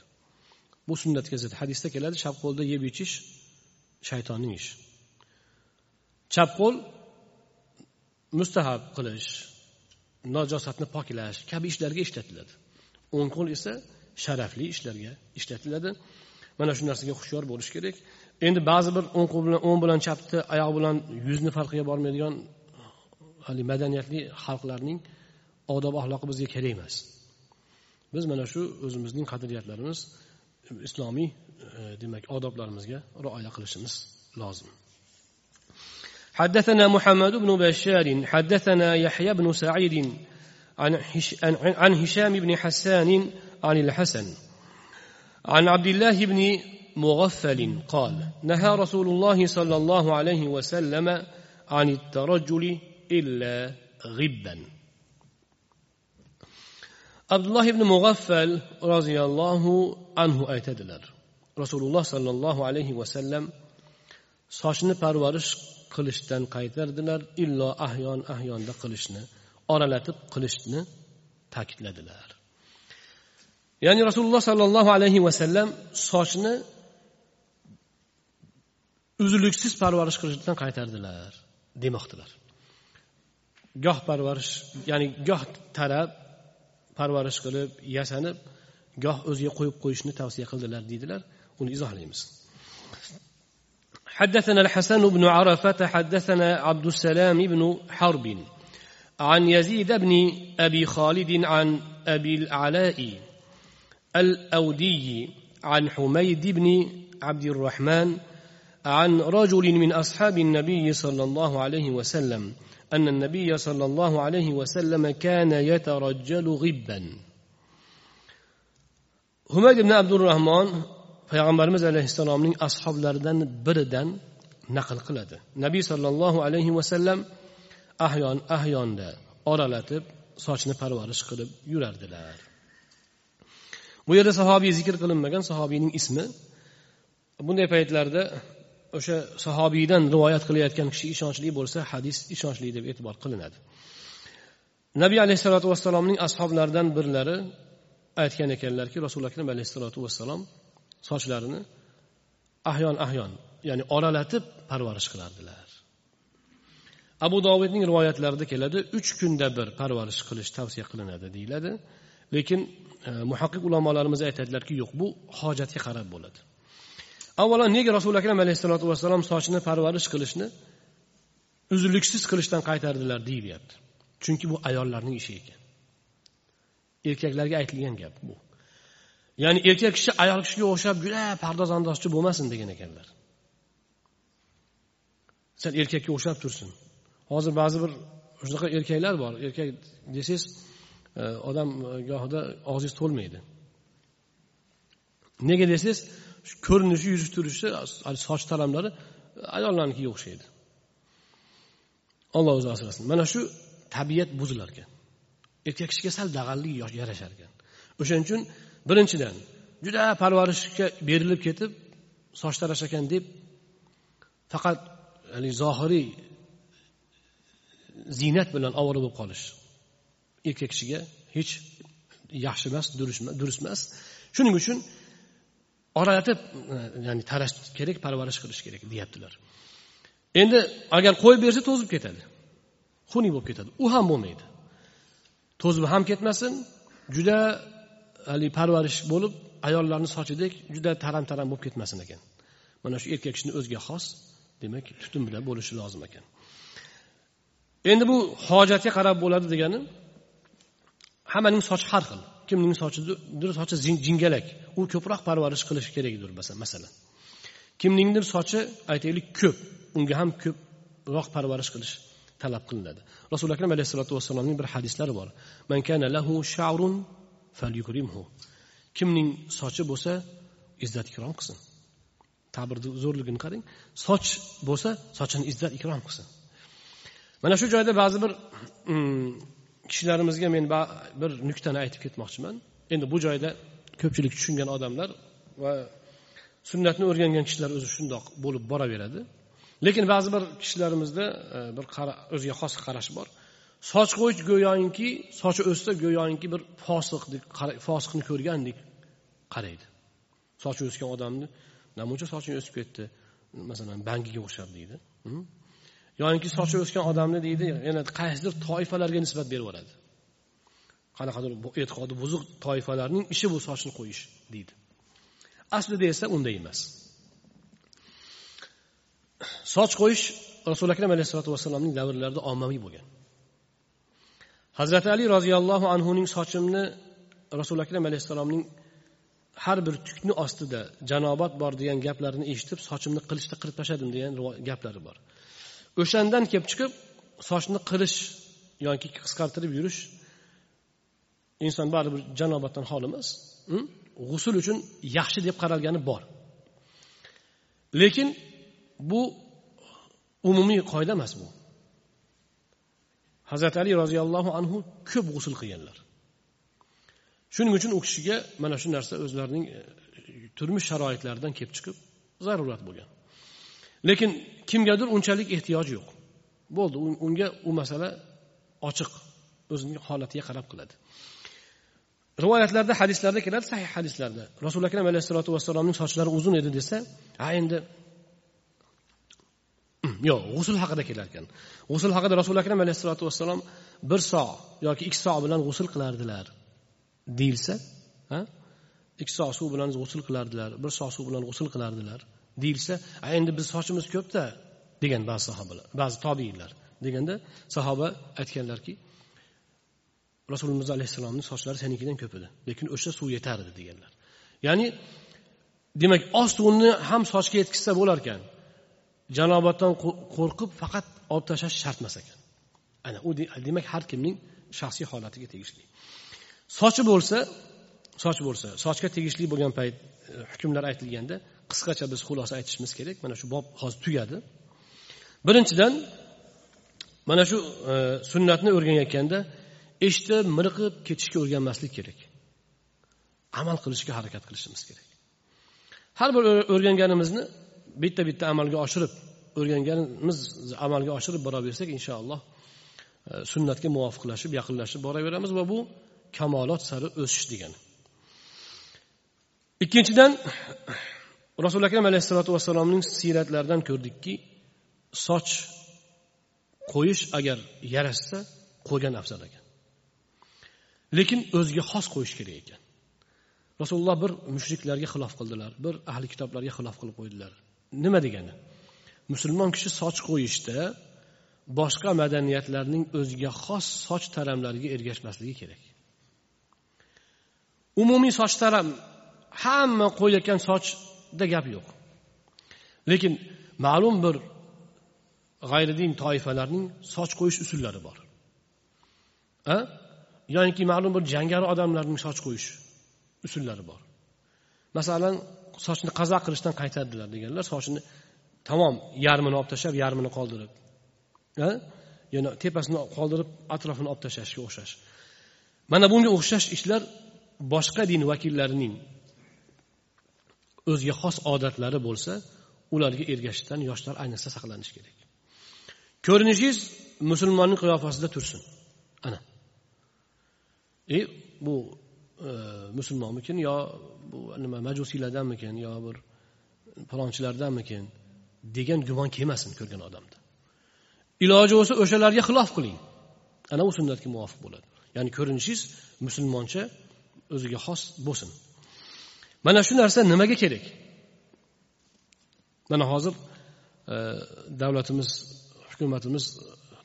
Bu sunnatga zid. Hadisda keladi chap qo'lda yeb ichish shaytonning ishi. Chap qo'l mustahab qilish najosatni poklash kabi ishlarga ishlatiladi. O'ng qo'l esa sharafli ishlarga ishlatiladi. Mana shu narsaga hushyor bo'lish kerak. Endi ba'zi bir o'ng qo'l bilan o'ng bilan chapni oyoq bilan yuzni farqiga bormaydigan haligi madaniyatli xalqlarning odob axloqi bizga kerak emas. Biz mana shu o'zimizning qadriyatlarimiz islomiy demak odoblarimizga rioya qilishimiz lozim. حدثنا محمد بن بشار حدثنا يحيى بن سعيد عن, عن هشام بن حسان عن الحسن. عن عبد الله بن مغفل قال نهى رسول الله صلى الله عليه وسلم عن الترجل إلا غبا. abdulloh ibn mug'affal roziyallohu anhu aytadilar rasululloh sollallohu alayhi vasallam sochni parvarish qilishdan qaytardilar illo ahyon ahyonda qilishni oralatib qilishni ta'kidladilar. Ya'ni rasululloh sollallohu alayhi vasallam sochni uzluksiz parvarish qilishdan qaytardilar demoqdilar goh parvarish ya'ni goh tarab parvarish qilib yasanib goh o'ziga qo'yib qo'yishni tavsiya qildilar deydilar. Uni izohlaymiz حدثنا الحسن بن عرفة حدثنا عبد السلام بن حرب عن يزيد بن أبي خالد عن أبي العلاء الأودي عن حميد بن عبد الرحمن عن رجل من أصحاب النبي صلى الله عليه وسلم أن النبي صلى الله عليه وسلم كان يترجل غبا. humayd ibn abdurahmon payg'ambarimiz alayhissalomning ashoblaridan biridan naql qiladi. Nabiy sollallohu alayhi vasallam ahyon ahyonda oralatib sochni parvarish qilib yurardilar. Bu yerda sahobiy zikr qilinmagan sahobiyning ismi. Bunday paytlarda o'sha sahobiydan rivoyat qilayotgan kishi ishonchli bo'lsa hadis ishonchli deb e'tibor qilinadi. Nabiy alayhissalotu vassalomning ashoblaridan birlari aytgan ekanlarki rasuli akram alayhissalotu vassalom sochlarini ahyon ahyon ya'ni oralatib parvarish qilardilar. Abu dovudning rivoyatlarida keladi uch kunda bir parvarish qilish tavsiya qilinadi deyiladi. Lekin e, muhaqqiq ulamolarimiz aytadilarki yo'q bu hojatga qarab bo'ladi. Avvalo nega rasuli akram alayhissalotu vassalom sochini parvarish qilishni uzluksiz qilishdan qaytardilar deyilyapti. Chunki bu ayollarning ishi ekan. Erkaklarga aytilgan gap bu. Ya'ni erkak kishi ayol kishiga o'xshab juda pardoz andozchi bo'lmasin degan ekanlar. Sen erkakka o'xshab tursin. Hozir ba'zi bir shunaqa erkaklar bor. Erkak desangiz e, odam e, gohida og'zingiz to'lmaydi. Nega desangiz ko'rinishi yuzi turishi soch taramlari e, ayollarnikiga o'xshaydi. Olloh o'zi asrasin. Mana shu tabiat buzilar ekan erkak kishiga sal dag'allik yarashar ekan o'shaning uchun birinchidan juda parvarishga berilib ketib soch tarash ekan deb faqat zohiriy ziynat bilan ovora bo'lib qolish. Erkak kishiga hech yaxshi emas durust emas. Shuning uchun oralatib ya'ni tarash kerak parvarish qilish kerak deyaptilar. Endi agar qo'yib bersa to'zib ketadi. Xunuk bo'lib ketadi. U ham bo'lmaydi. To'zib ham ketmasin juda haligi parvarish bo'lib ayollarni sochidek juda taram taram bo'lib ketmasin ekan. Mana shu erkak kishini o'ziga xos demak tutun bilan bo'lishi lozim ekan. Endi bu hojatga qarab bo'ladi degani hammaning sochi har xil. Kimning sochidir sochi jingalak. U ko'proq parvarish qilish kerakdir masalan kimningdir sochi aytaylik ko'p. Unga ham ko'proq parvarish qilish talab qilinadi. Rasuli akram alayhissalotu vassalomning bir hadislari bor. Man kana lahu sha'run kimning sochi bo'lsa izzat ikrom qilsin. Ta'birni zo'rligini qarang. Soch bo'lsa sochini izzat ikrom qilsin. Mana shu joyda ba'zi bir mm, kishilarimizga men bir nuqtani aytib ketmoqchiman. Endi bu joyda ko'pchilik tushungan odamlar va sunnatni o'rgangan kishilar o'zi shundoq bo'lib boraveradi. Lekin ba'zi bir kishilarimizda e, bir o'ziga xos qarash bor. Soch qo'yish go'yoki sochi o'ssa go'yoki bir fosiqdek fosiqni ko'rgandek qaraydi. Sochi o'sgan odamni namuncha soching o'sib ketdi masalan bangiga o'xshab deydi yoinki sochi o'sgan odamni deydi yana qaysidir toifalarga nisbat berib yuboradi. Qanaqadir e'tiqodi buzuq toifalarning ishi bu sochni qo'yish deydi. Aslida esa unday emas. Soch qo'yish rasuli akram alayhisalotu vassalomning davrlarida ommaviy bo'lgan. Hazrati ali roziyallohu anhuning sochimni rasuli akram alayhissalomning har bir tukni ostida janobat bor degan gaplarini eshitib sochimni qilichda qirib tashladim degan gaplari bor. O'shandan kelib chiqib sochni qirish yoki qisqartirib yurish inson baribir janobatdan xoli emas hm? g'usul uchun yaxshi deb qaralgani bor. Lekin bu umumiy qoida emas bu. Hazrati ali roziyallohu anhu ko'p g'usul qilganlar. Shuning uchun u kishiga mana shu narsa o'zlarining e, turmush sharoitlaridan kelib chiqib zarurat bo'lgan. Lekin kimgadir unchalik ehtiyoj yo'q. Bo'ldi unga u masala ochiq o'zining holatiga qarab qiladi. Rivoyatlarda hadislarda keladi sahih hadislarda. Rasuli akram alayhissalotu vassalomning sochlari uzun edi desa ha endi Hmm, yo'q g'usul haqida kelar ekan g'usul haqida rasuli akram alayhissalotu vassalom bir so yoki ikki so bilan g'usul qilardilar deyilsa ikki soat suv bilan g'usul qilardilar bir soat suv bilan g'usul qilardilar deyilsa endi biz sochimiz ko'pda degan ba'zi sahobalar ba'zi tobiinlar deganda sahoba aytganlarki rasululloh alayhissalomni sochlari senikidan ko'p edi lekin o'sha suv yetardi deganlar. Ya'ni demak oz suvni ham sochga yetkazsa bo'larkan janobatdan qo'rqib faqat olib tashlash shart emas ekan. Ana u demak har kimning shaxsiy holatiga tegishli. Sochi bo'lsa soch bo'lsa sochga tegishli bo'lgan payt e, hukmlar aytilganda qisqacha biz xulosa aytishimiz kerak. Mana shu bob hozir tugadi. Birinchidan mana shu e, sunnatni o'rganayotganda eshitib miriqib ketishga o'rganmaslik kerak. Amal qilishga harakat qilishimiz kerak. Har bir o'rganganimizni bitta bitta amalga oshirib o'rganganimiz amalga oshirib boraversak inshaalloh e, sunnatga muvofiqlashib yaqinlashib boraveramiz va bu kamolot sari o'sish degani. Ikkinchidan rasuli akram alayhissalotu vassalomning siyratlaridan ko'rdikki soch qo'yish agar yarashsa qo'ygan afzal ekan. Lekin o'ziga xos qo'yish kerak ekan. Rasululloh bir mushriklarga xilof qildilar bir ahli kitoblarga xilof qilib qo'ydilar. Nima degani? Musulmon kishi soch qo'yishda boshqa madaniyatlarning o'ziga xos soch taramlariga ergashmasligi kerak. Umumiy soch taram hamma qo'yayotgan sochda gap yo'q. Lekin ma'lum bir g'ayridin toifalarning soch qo'yish usullari bor. A yoki ma'lum bir jangari odamlarning soch qo'yish usullari bor. Masalan sochni qazo qilishdan qaytardilar deganlar. Sochini tamom yarmini olib tashlab yarmini qoldirib. Yana tepasini qoldirib atrofini olib tashlashga o'xshash. Mana bunga o'xshash ishlar boshqa din vakillarining o'ziga xos odatlari bo'lsa ularga ergashishdan yoshlar ayniqsa saqlanishi kerak. Ko'rinishingiz musulmonning qiyofasida tursin. Ana. E bu E, musulmonmikin yo bu nima majusiylardanmikin yo bir palonchilardanmikin degan gumon kelmasin ko'rgan odamda. Iloji bo'lsa o'shalarga xilof qiling. Ana u sunnatga muvofiq bo'ladi. Ya'ni ko'rinishingiz musulmoncha o'ziga xos bo'lsin. Mana shu narsa nimaga kerak? Mana hozir e, davlatimiz hukumatimiz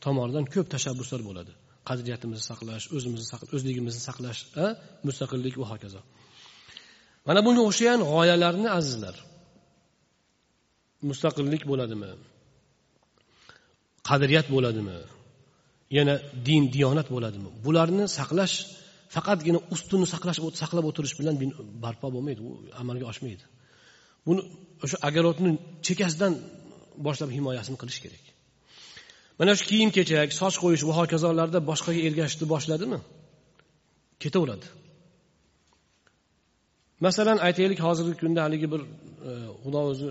tomonidan ko'p tashabbuslar bo'ladi. Qadriyatimizni saqlash o'zimizni o'zligimizni saqlash mustaqillik va hokazo. Mana bunga o'xshagan g'oyalarni azizlar mustaqillik bo'ladimi? Qadriyat bo'ladimi? Yana din diyonat bo'ladimi? Bularni saqlash faqatgina ustuni saqlash saqlab o'tirish bilan barpo bo'lmaydi u amalga oshmaydi. Buni o'sha agarotni chekkasidan boshlab himoyasini qilish kerak. Mana shu kiyim kechak soch qo'yish va hokazolarda boshqaga ergashishni boshladimi? Ketaveradi. Masalan aytaylik hozirgi kunda haligi bir e, xudo o'zi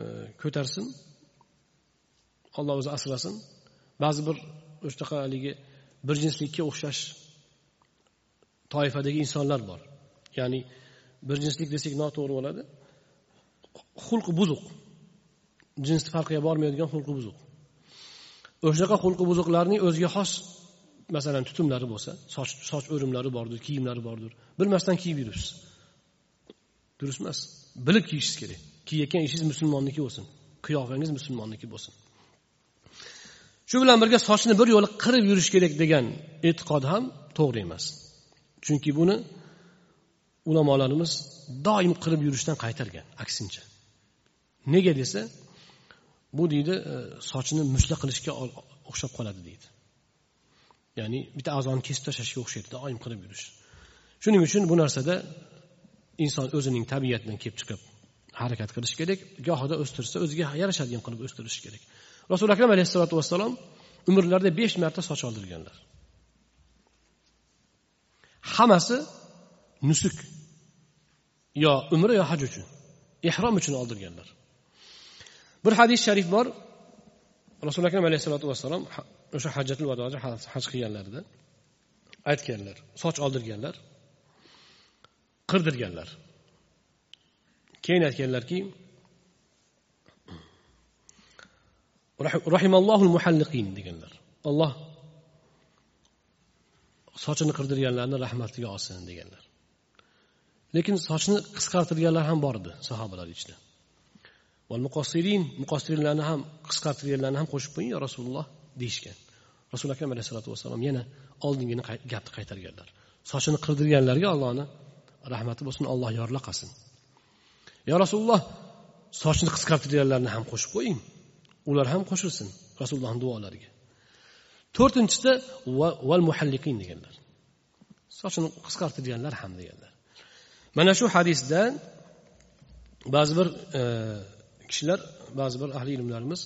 e, ko'tarsin. Alloh o'zi asrasin. Ba'zi bir o'shanaqa haligi bir jinslikka o'xshash toifadagi insonlar bor. Ya'ni bir jinslik desak noto'g'ri bo'ladi. Xulqi buzuq. Jinsni farqiga bormaydigan xulqi buzuq. O'shanaqa xulqi buzuqlarning o'ziga xos masalan tutumlari bo'lsa soch soch o'rimlari bordir kiyimlari bordir. Bilmasdan kiyib yuribsiz. Durust emas bilib kiyishingiz kerak. Kiyayotgan ishingiz musulmonniki bo'lsin. Qiyofangiz musulmonniki bo'lsin. Shu bilan birga sochni bir yo'la qirib yurish kerak degan e'tiqod ham to'g'ri emas. Chunki buni ulamolarimiz doim qirib yurishdan qaytargan aksincha. Nega desa bu deydi e, sochini sochni musla qilishga o'xshab qoladi deydi. Ya'ni bitta a'zoni kesib tashlashga o'xshaydi doim qilib yurish. Shuning uchun bu narsada inson o'zining tabiatidan kelib chiqib harakat qilishi kerak gohida o'stirsa o'ziga yarashadigan qilib o'stirishi kerak. Rasuli akram alayhissalotu vassalom umrlarida besh marta soch oldirganlar. Hammasi nusuk yo umra yo haj uchun ehrom uchun oldirganlar. Bir hadis sharif bor. Rasuli akram alayhissalotu vassalom o'sha hajjatul vadoda haj qilganlarida aytganlar soch oldirganlar qirdirganlar. Keyin aytganlarki rahimallohu muhalliqin deganlar. Olloh sochini qirdirganlarni rahmatiga olsin deganlar. Lekin sochni qisqartirganlar ham bor edi sahobalar ichida. Muqossirin muqossirinlarni ham qisqartirganlarni ham qo'shib qo'ying yo rasululloh deyishgan. Rasuli akram alayhisalotu vassalom yana oldingini gapni qaytarganlar. Sochini qirdirganlarga allohni rahmati bo'lsin alloh yorlaqasin. Yo rasululloh sochini qisqartirganlarni ham qo'shib qo'ying ular ham qo'shilsin rasulullohni duolariga. To'rtinchisida val muhalliqin deganlar. Sochini qisqartirganlar ham deganlar. Mana shu hadisdan ba'zi bir e, kishilar ba'zi bir ahli ilmlarimiz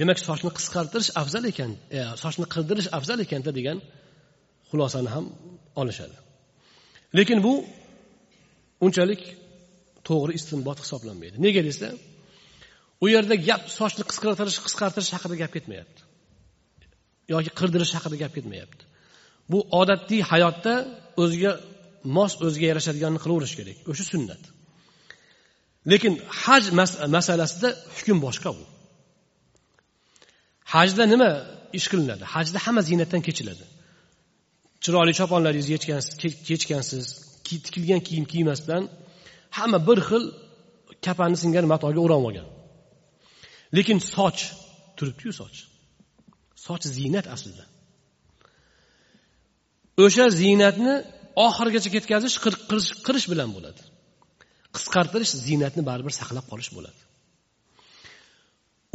demak sochni qisqartirish afzal ekan e, sochni qirdirish afzal ekanda degan xulosani ham olishadi. Lekin bu unchalik to'g'ri istinbot hisoblanmaydi. Nega desa u yerda gap sochni qisqartirish qisqartirish haqida gap ketmayapti. Yoki qirdirish haqida gap ketmayapti. Bu odatiy hayotda o'ziga mos o'ziga yarashadiganini qilaverish kerak. O'sha sunnat. Lekin haj masalasida hukm boshqa bu. Hajda nima ish qilinadi? Hajda hamma ziynatdan kechiladi. Chiroyli choponlaringizni yechgansiz tikilgan kiyim kiymasdan hamma bir xil kapani singan matoga o'rab olgan lekin soch turibdiyu soch. Soch ziynat aslida. O'sha ziynatni oxirigacha ketkazish qirish bilan bo'ladi. Qisqartirish ziynatni baribir saqlab qolish bo'ladi.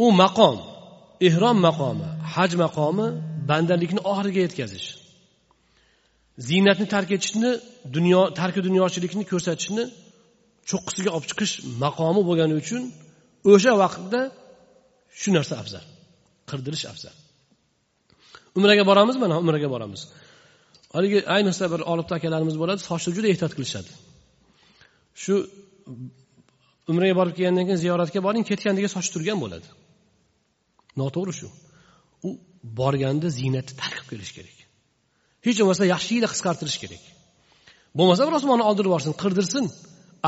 U maqom ehrom maqomi haj maqomi bandalikni oxiriga yetkazish. Ziynatni tark etishni dunyo tarki dunyochilikni ko'rsatishni cho'qqisiga olib chiqish maqomi bo'lgani uchun o'sha vaqtda shu narsa afzal qirdirish afzal. Umraga boramiz mana umraga boramiz. Haligi ayniqsa bir olibta akalarimiz bo'ladi sochni juda ehtiyot qilishadi. Shu umraga borib kelgandan keyin ziyoratga boring ketgandiga soch turgan bo'ladi. Noto'g'ri shu. U borganda ziynatni tark qilib kelish kerak. Hech bo'lmasa yaxshilikni qisqartirish kerak. Bo'lmasa bir osmonni oldirib yuborsin qirdirsin.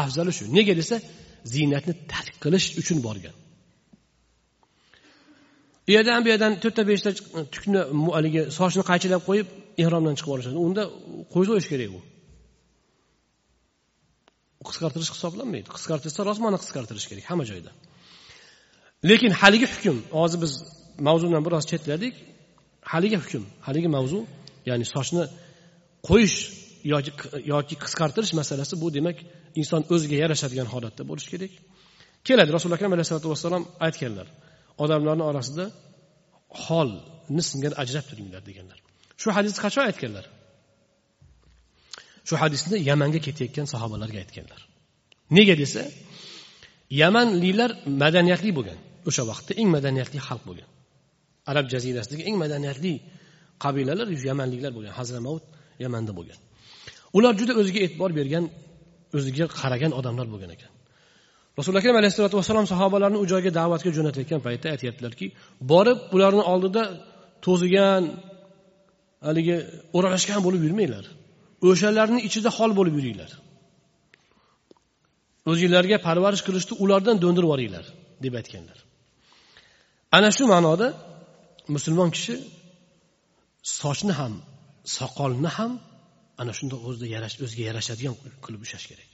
Afzali shu. Nega desa ziynatni tark qilish uchun borgan. U yerdan bu yerdan to'rtta beshta tukni haligi sochni qaychilab qo'yib ehromdan chiqib olishadi. Unda qo'yib qo'yish kerak u. qisqartirish hisoblanmaydi. Qisqartirsa rosmani qisqartirish kerak hamma joyda. Lekin haligi hukm hozir biz mavzudan biroz chetladik. Haligi hukm haligi mavzu ya'ni sochni qo'yish yoki yoki qisqartirish masalasi bu demak inson o'ziga yarashadigan holatda bo'lishi kerak. Keladi rasuli akram alayhisalotu vassalom aytganlar odamlarni orasida holni singari ajrab turinglar deganlar shu hadisni qachon aytganlar? Shu hadisni yamanga ketayotgan sahobalarga aytganlar. Nega desa yamanliklar madaniyatli bo'lgan. O'sha vaqtda eng madaniyatli xalq bo'lgan. Arab jazirasidagi eng madaniyatli qabilalar yamanliklar bo'lgan. Hazramavut yamanda bo'lgan. Ular juda o'ziga e'tibor bergan o'ziga qaragan odamlar bo'lgan ekan. Rasuli akram alayhisalotu vassalom sahobalarni u joyga da'vatga jo'natayotgan paytda aytyaptilarki borib ularni oldida to'zigan haligi o'ralashgan bo'lib yurmanglar. O'shalarni ichida hol bo'lib yuringlar. O'zinglarga parvarish qilishni ulardan do'ndirib yuboringlar deb aytganlar. Ana shu ma'noda musulmon kishi sochni ham soqolni ham ana shundoq o'zida yarash o'ziga yarashadigan qilib ushlash kerak.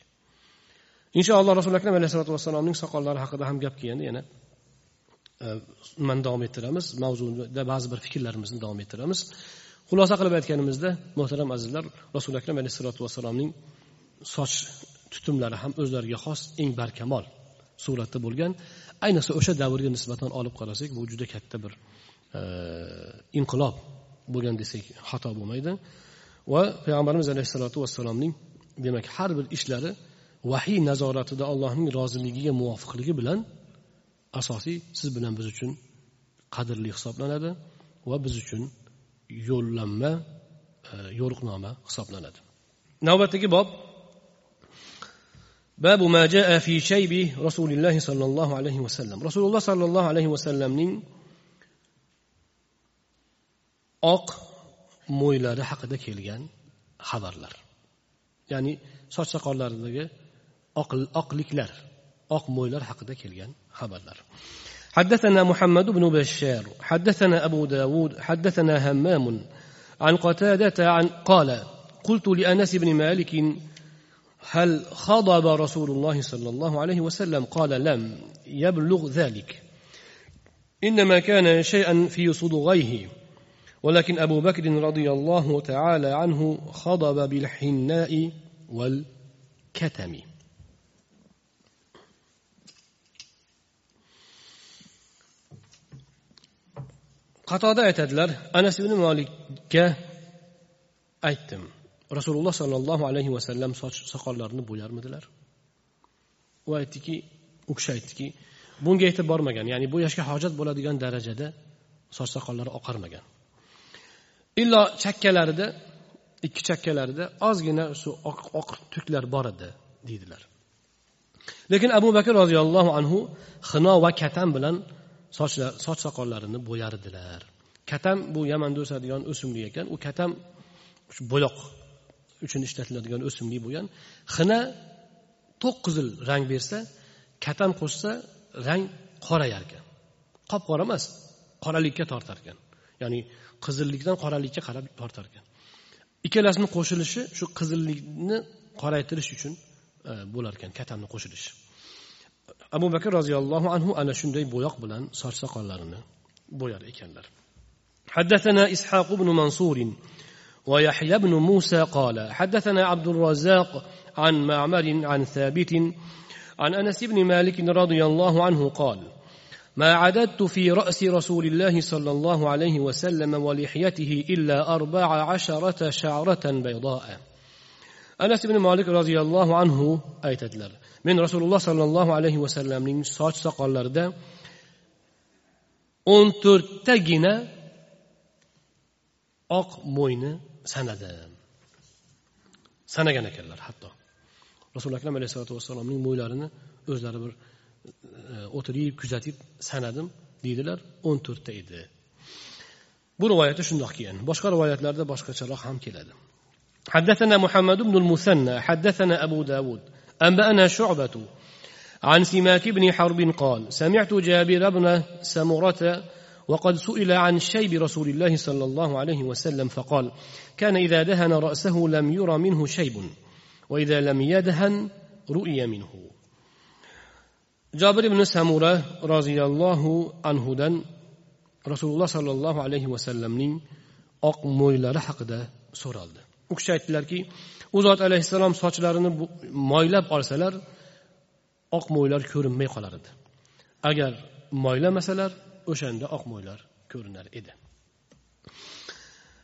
Inshaalloh rasuli akram alayhisalotu vassalomning soqollari haqida ham gap kelganda yana e, nimani davom ettiramiz. Mavzuda ba'zi bir fikrlarimizni davom ettiramiz. Xulosa qilib aytganimizda muhtaram azizlar rasuli akram alayhissalotu vassalomning soch tutumlari ham o'zlariga xos eng barkamol suratda bo'lgan. Ayniqsa o'sha davrga nisbatan olib qarasak bu juda katta bir e, inqilob bo'lgan desak xato bo'lmaydi. Va payg'ambarimiz alayhissalotu vassalomning demak har bir ishlari vahiy nazoratida allohning roziligiga muvofiqligi bilan asosiy siz bilan biz uchun qadrli hisoblanadi va biz uchun yo'llanma e, yo'riqnoma hisoblanadi. Navbatdagi bob. Babu ma jaa fi shaybi rasulillahi sollallohu alayhi vasallam rasululloh sollallohu alayhi vasallamning oq mo'ylari haqida kelgan xabarlar. Ya'ni soch soqollaridagi oqliklar oq mo'ylar haqida kelgan xabarlar. حدثنا محمد بن بشار حدثنا أبو داود حدثنا همام عن قتادة عن قال قلت لأنس بن مالك هل خضب رسول الله صلى الله عليه وسلم؟ قال لم يبلغ ذلك. إنما كان شيئا في صدغيه ولكن أبو بكر رضي الله تعالى عنه خضب بالحناء والكتم. Qatoda aytadilar anas ibn molikka aytdim rasululloh sollallohu alayhi vasallam soch soqollarini bo'yarmidilar u aytdiki u kishi aytdiki bunga yetib bormagan ya'ni bu yoshga hojat bo'ladigan darajada soch soqollari oqarmagan. Illo chakkalarida ikki chakkalarida ozgina shu oq oq tuklar bor edi deydilar. Lekin abu bakr roziyallohu anhu xino va katam bilan soch soqollarini bo'yardilar. Katam bu yamanda o'sadigan o'simlik ekan. U katam bo'yoq uchun ishlatiladigan o'simlik bo'lgan. Xina to'q qizil rang bersa katam qo'shsa rang qorayar ekan qop qora emas qoralikka tortar ekan. Ya'ni qizillikdan qoralikka qarab tortar ekan. Ikkalasini qo'shilishi shu qizillikni qoraytirish uchun e, bo'lar ekan katamni qo'shilishi. Abu bakr roziyallohu anhu ana shunday bo'yoq bilan soch soqollarini bo'yar ekanlar. حدثنا إسحاق بن منصور ويحيى بن موسى قال حدثنا عبد الرزاق عن معمر عن ثابت عن أنس بن مالك رضي الله عنه قال ما عددت في رأس رسول الله صلى الله عليه وسلم ولحيته إلا أربع عشرة شعرة بيضاء anas ibn molik roziyallohu anhu aytadilar. Men rasululloh sollallohu alayhi vasallamning soch soqollarida o'n to'rttagina oq mo'yni sanadim. Sanagan ekanlar hatto. Rasuli akram alayhisalotu vassalomning mo'ylarini o'zlari bir e, o'tirib kuzatib sanadim deydilar o'n to'rtta edi. Bu rivoyatda shundoq kelgan. Boshqa rivoyatlarda boshqacharoq ham keladi. حدثنا محمد بن المثنى حدثنا أبو داود أنبأنا شعبة عن سماك بن حرب قال سمعت جابر بن سمرة وقد سئل عن شيب رسول الله صلى الله عليه وسلم فقال كان إذا دهن رأسه لم ير منه شيب وإذا لم يدهن رؤي منه. jobir ibn samura roziyallohu anhudan rasululloh sollallohu alayhi vasallamning oq mo'ylari haqida so'raldi u kishi aytdilarki u zot alayhissalom sochlarini moylab olsalar oq mo'ylar ko'rinmay qolar edi. Agar moylamasalar o'shanda oq mo'ylar ko'rinar edi.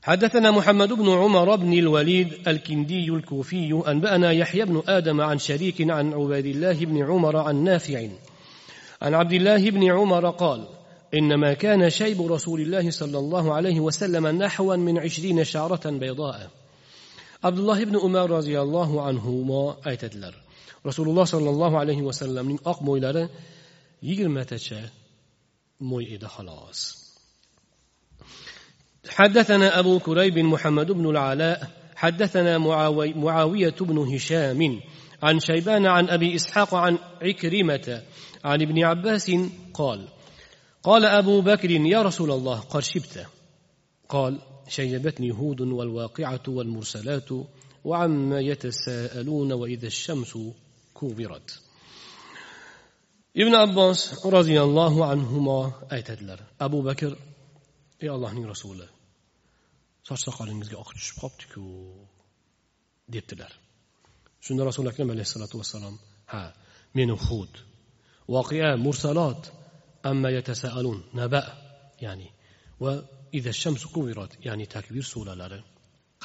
حدثنا محمد بن عمر بن الوليد الكندي الكوفي أنبأنا يحيى بن آدم عن شريك عن عبيد الله بن عمر عن نافع عن عبد الله بن عمر قال إنما كان شيب رسول الله صلى الله عليه وسلم نحوا من عشرين شعرة بيضاء abdulloh ibn umar roziyallohu anhu aytadilar. Rasululloh sollallohu alayhi vasallamning oq mo'ylari yigirmatacha mo'y edi xolos. حدثنا أبو كريب محمد بن العلاء حدثنا معاوي معاوية بن هشام عن شيبان عن أبي إسحاق عن عكرمة عن ابن عباس قال قال أبو بكر يا رسول الله قد شبت قال شيبتني هود والواقعة والمرسلات وعما يتساءلون وإذا الشمس كوبرت ابن عباس رضي الله عنهما أيتدلر أبو بكر يا الله نين رسوله صار سقال المزجي أخدش بقبتكو ديبتلر شن رسول الله عليه الصلاة والسلام؟ ها من هود واقعة مرسلات أما يتساءلون. نبأ يعني. و ya'ni takbir suralari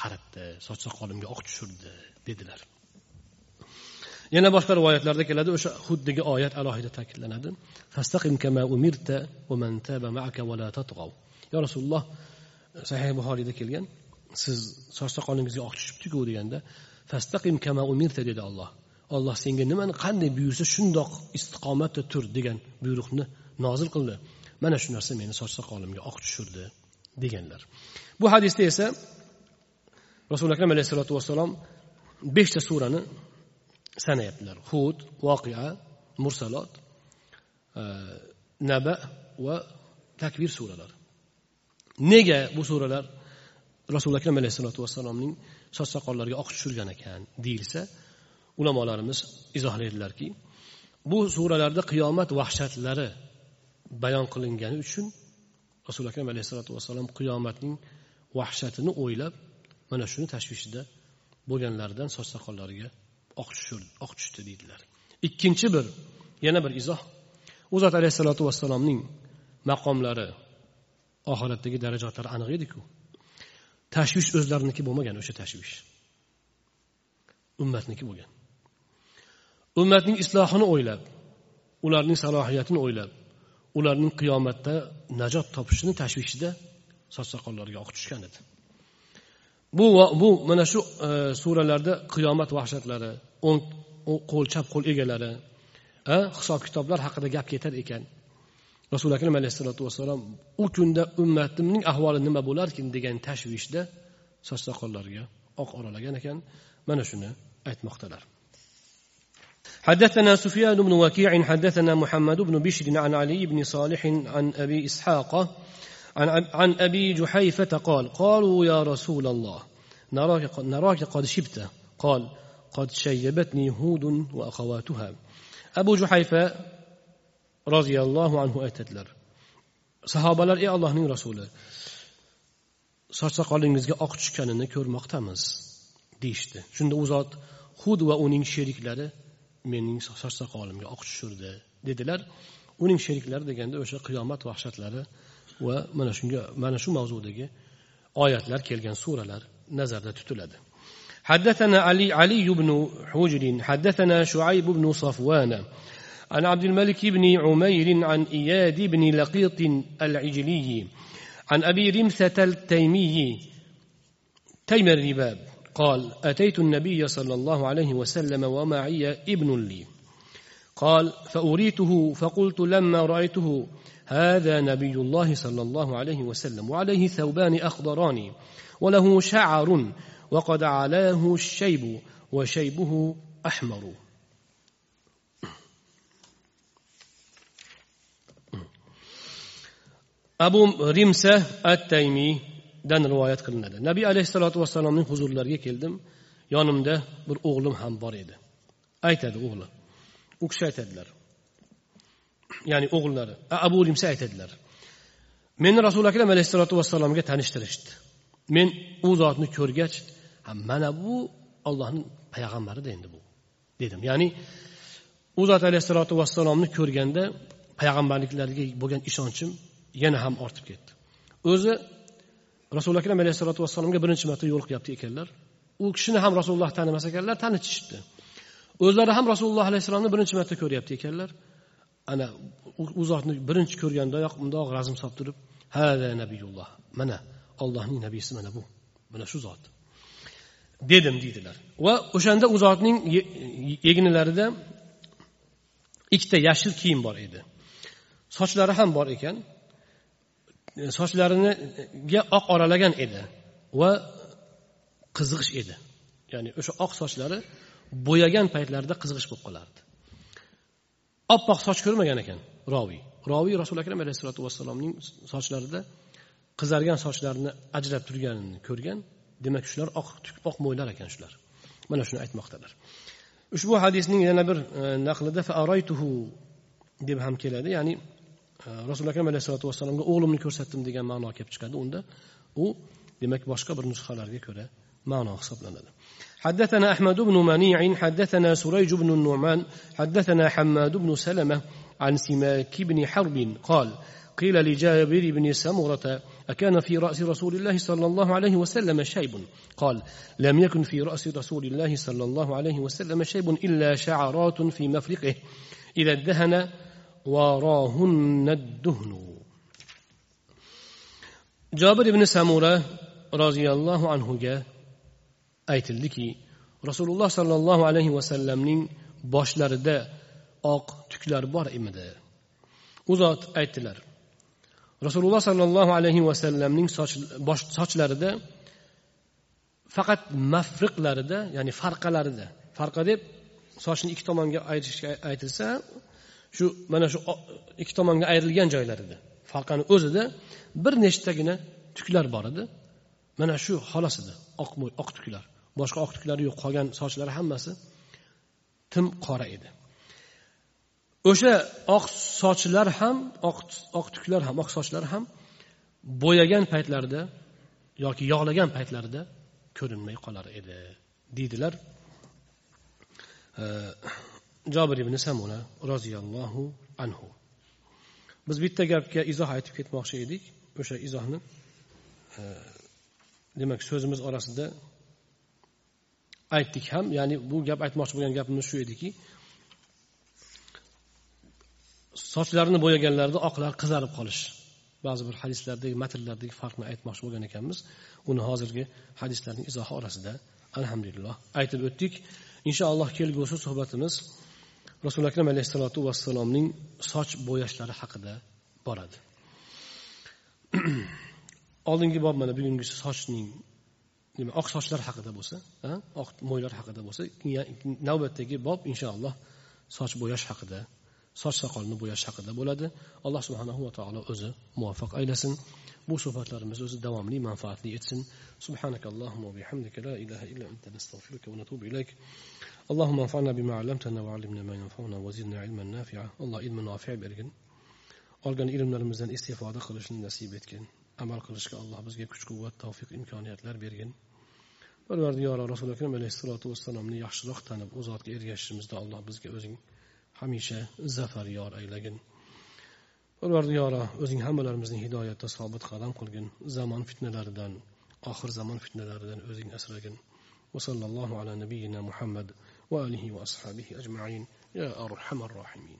qaratdi soch soqolimga oq tushirdi dedilar. Yana boshqa rivoyatlarda keladi o'sha xuddigi oyat alohida ta'kidlanadi. Yo rasululloh sahih buxoriyda kelgan siz soch soqolingizga oq tushibdiku deganda fastaqim kama umirta dedi olloh olloh senga nimani qanday buyursa shundoq istiqomatda tur degan buyruqni nozil qildi. Mana shu narsa meni soch soqolimga oq tushirdi. Deganlar. Bu hadisda esa rasuli akram alayhissalotu vassalom beshta surani sanayaptilar. Hud voqea mursalot e, naba va takbir suralari. Nega bu suralar rasuli akram alayhissalotu vassalomning soch soqollariga oq tushirgan ekan deyilsa ulamolarimiz izohlaydilarki bu suralarda qiyomat vahshatlari bayon qilingani uchun rasuli akram alayhissalotu vassalom qiyomatning vahshatini o'ylab mana shuni tashvishida bo'lganlaridan soch soqollariga oq oq tushdi deydilar. Ikkinchi bir yana bir izoh. U zot alayhissalotu vassalomning maqomlari oxiratdagi darajatlari aniq ediku. Tashvish o'zlariniki bo'lmagan o'sha tashvish. Ummatniki bo'lgan. Ummatning islohini o'ylab ularning salohiyatini o'ylab ularning qiyomatda najot topishini tashvishida soch soqollariga oq tushgan edi. Bu bu mana shu e, suralarda qiyomat vahshatlari o'ng qo'l chap qo'l egalari hisob kitoblar haqida gap ketar ekan. Rasuli akram alayhissalotu vassalom u kunda ummatimning ahvoli nima bo'larkin? degan tashvishda soch soqollariga oq oralagan ekan. Mana shuni aytmoqdalar. حدثنا سفيان بن وكيع حدثنا محمد بن بشر عن علي بن صالح عن ابي اسحاق عن, عن ابي جحيفه قال قالوا يا رسول الله نراك, نراك قد شبت قال قد شيبتني هود واخواتها abu juhayfa roziyallohu anhu aytadilar sahobalar ey allohning rasuli soch soqolingizga oq tushganini ko'rmoqdamiz deyishdi shunda u zot hud va uning sheriklari mening soch soqolimga oq tushirdi dedilar uning sheriklari deganda o'sha qiyomat vahshatlari va mana shunga mana shu mavzudagi oyatlar kelgan suralar nazarda tutiladi حدثنا علي علي بن حجر حدثنا شعيب بن صفوان عن عبد الملك بن عمير عن إياد بن لقيط العجلي عن أبي رمثة التيمي تيم الرباب قال أتيت النبي صلى الله عليه وسلم ومعي ابن لي. قال فأريته فقلت لما رأيته هذا نبي الله صلى الله عليه وسلم وعليه ثوبان أخضران وله شعر وقد علاه الشيب وشيبه أحمر. abu rimsa at dan rivoyat qilinadi. Nabiy alayhissalotu vassalomning huzurlariga keldim. Yonimda bir o'g'lim ham bor edi. Aytadi o'g'li. U kishi aytadilar. Ya'ni o'g'illari abu limsa aytadilar. Meni rasuli akram alayhissalotu vassalomga tanishtirishdi. Men u zotni ko'rgach mana bu ollohni payg'ambarida endi bu dedim. Ya'ni u zot alayhissalotu vassalomni ko'rganda payg'ambarliklariga bo'lgan ishonchim yana ham ortib ketdi. O'zi rasuli akram alayhissalotu vassalomga birinchi marta yo'liqyapti ekanlar. U kishini ham rasululloh tanimas ekanlar tanitishibdi. O'zlari ham rasululloh alayhissalomni birinchi marta ko'ryapti ekanlar. Ana u zotni birinchi ko'rgandayoq mundoq razm solib turib hada nabiyulloh mana ollohning nabiysi mana bu mana shu zot. Dedim deydilar. Va o'shanda u zotning egnilarida ikkita yashil kiyim bor edi. Sochlari ham bor ekan. E, sochlariga oq oralagan edi va qizg'ish edi. Ya'ni o'sha oq sochlari bo'yagan paytlarida qizg'ish bo'lib qolardi. Oppoq soch ko'rmagan ekan roviy. Roviy rasuli akram alayhissalotu vassalomning sochlarida qizargan sochlarini ajrab turganini ko'rgan demak shular oq oq mo'ylar ekan shular. Mana shuni aytmoqdalar. Ushbu hadisning yana bir e, naqlida deb ham keladi. Ya'ni rasuli akram alayhisalotu vassalomga o'g'limni ko'rsatdim degan ma'no kelib chiqadi. Unda u demak boshqa bir nusxalarga ko'ra ma'no hisoblanadi. حدثنا أحمد بن منيع حدثنا سريج بن النعمان حدثنا حماد بن سلمة عن سماك بن حرب قال قيل لجابر بن سمرة أكان في رأس رسول الله صلى الله عليه وسلم شيب قال لم يكن في رأس رسول الله صلى الله عليه وسلم شيب إلا شعرات في مفرقه إذا ادهن jobir ibn samura roziyallohu anhuga aytildiki rasululloh sollallohu alayhi vasallamning boshlarida oq tuklar bor emidi u zot aytdilar rasululloh sollallohu alayhi vasallamning sochlarida faqat mafriqlarida ya'ni farqalarida farqa deb sochni ikki tomonga ayirishga aytilsa shu mana shu ikki tomonga ayrilgan edi. Farqani o'zida bir nechtagina tuklar bor edi. Mana shu xolos edi oq oq tuklar boshqa oq tuklari yo'q qolgan sochlari hammasi tim qora edi. O'sha oq sochlar ham oq oq tuklar ham oq sochlar ham bo'yagan paytlarida yoki yog'lagan paytlarida ko'rinmay qolar edi deydilar e, jobir ibn samuna roziyallohu anhu. Biz bitta gapga izoh aytib ketmoqchi edik. O'sha izohni e, demak so'zimiz orasida aytdik ham ya'ni bu gap aytmoqchi bo'lgan gapimiz shu ediki sochlarini bo'yaganlarida oqlar qizarib qolish. Ba'zi bir hadislardagi matnlardagi farqni aytmoqchi bo'lgan ekanmiz. Uni hozirgi hadislarning izohi orasida alhamdulillah aytib o'tdik. Inshaalloh kelgusi suhbatimiz rasuli akram alayhissalotu vassalomning soch bo'yashlari haqida boradi. (clears throat) Oldingi bob mana bugungisi sochning nima oq sochlar haqida bo'lsa oq mo'ylar haqida bo'lsa navbatdagi bob inshaalloh soch bo'yash haqida soch soqolni bo'yash haqida bo'ladi alloh subhanahu va taolo o'zi muvaffaq aylasin bu suhbatlarimiz o'zi davomli manfaatli etsin subhanakallohumma bihamdika la ilaha illa anta nastag'firuka va natubu ilayk اللهم انفعنا بما علمتنا وعلمنا ما ينفعنا وزدنا علما نافعا الله ilmi nofi bergin olgan ilmlarimizdan istifoda qilishni nasib etgin amal qilishga alloh bizga kuch quvvat tavfiq imkoniyatlar bergin parvardigori rasuli akram alayhissalotu vassalomni yaxshiroq tanib u zotga ergashishimizda alloh bizga o'zing hamisha zafar yor aylagin parvardigoro o'zing hammalarimizni hidoyatda sobit qadam qilgin zamon fitnalaridan oxir zamon fitnalaridan o'zing asragin وصلى الله على نبينا محمد وآله وأصحابه أجمعين يا أرحم الراحمين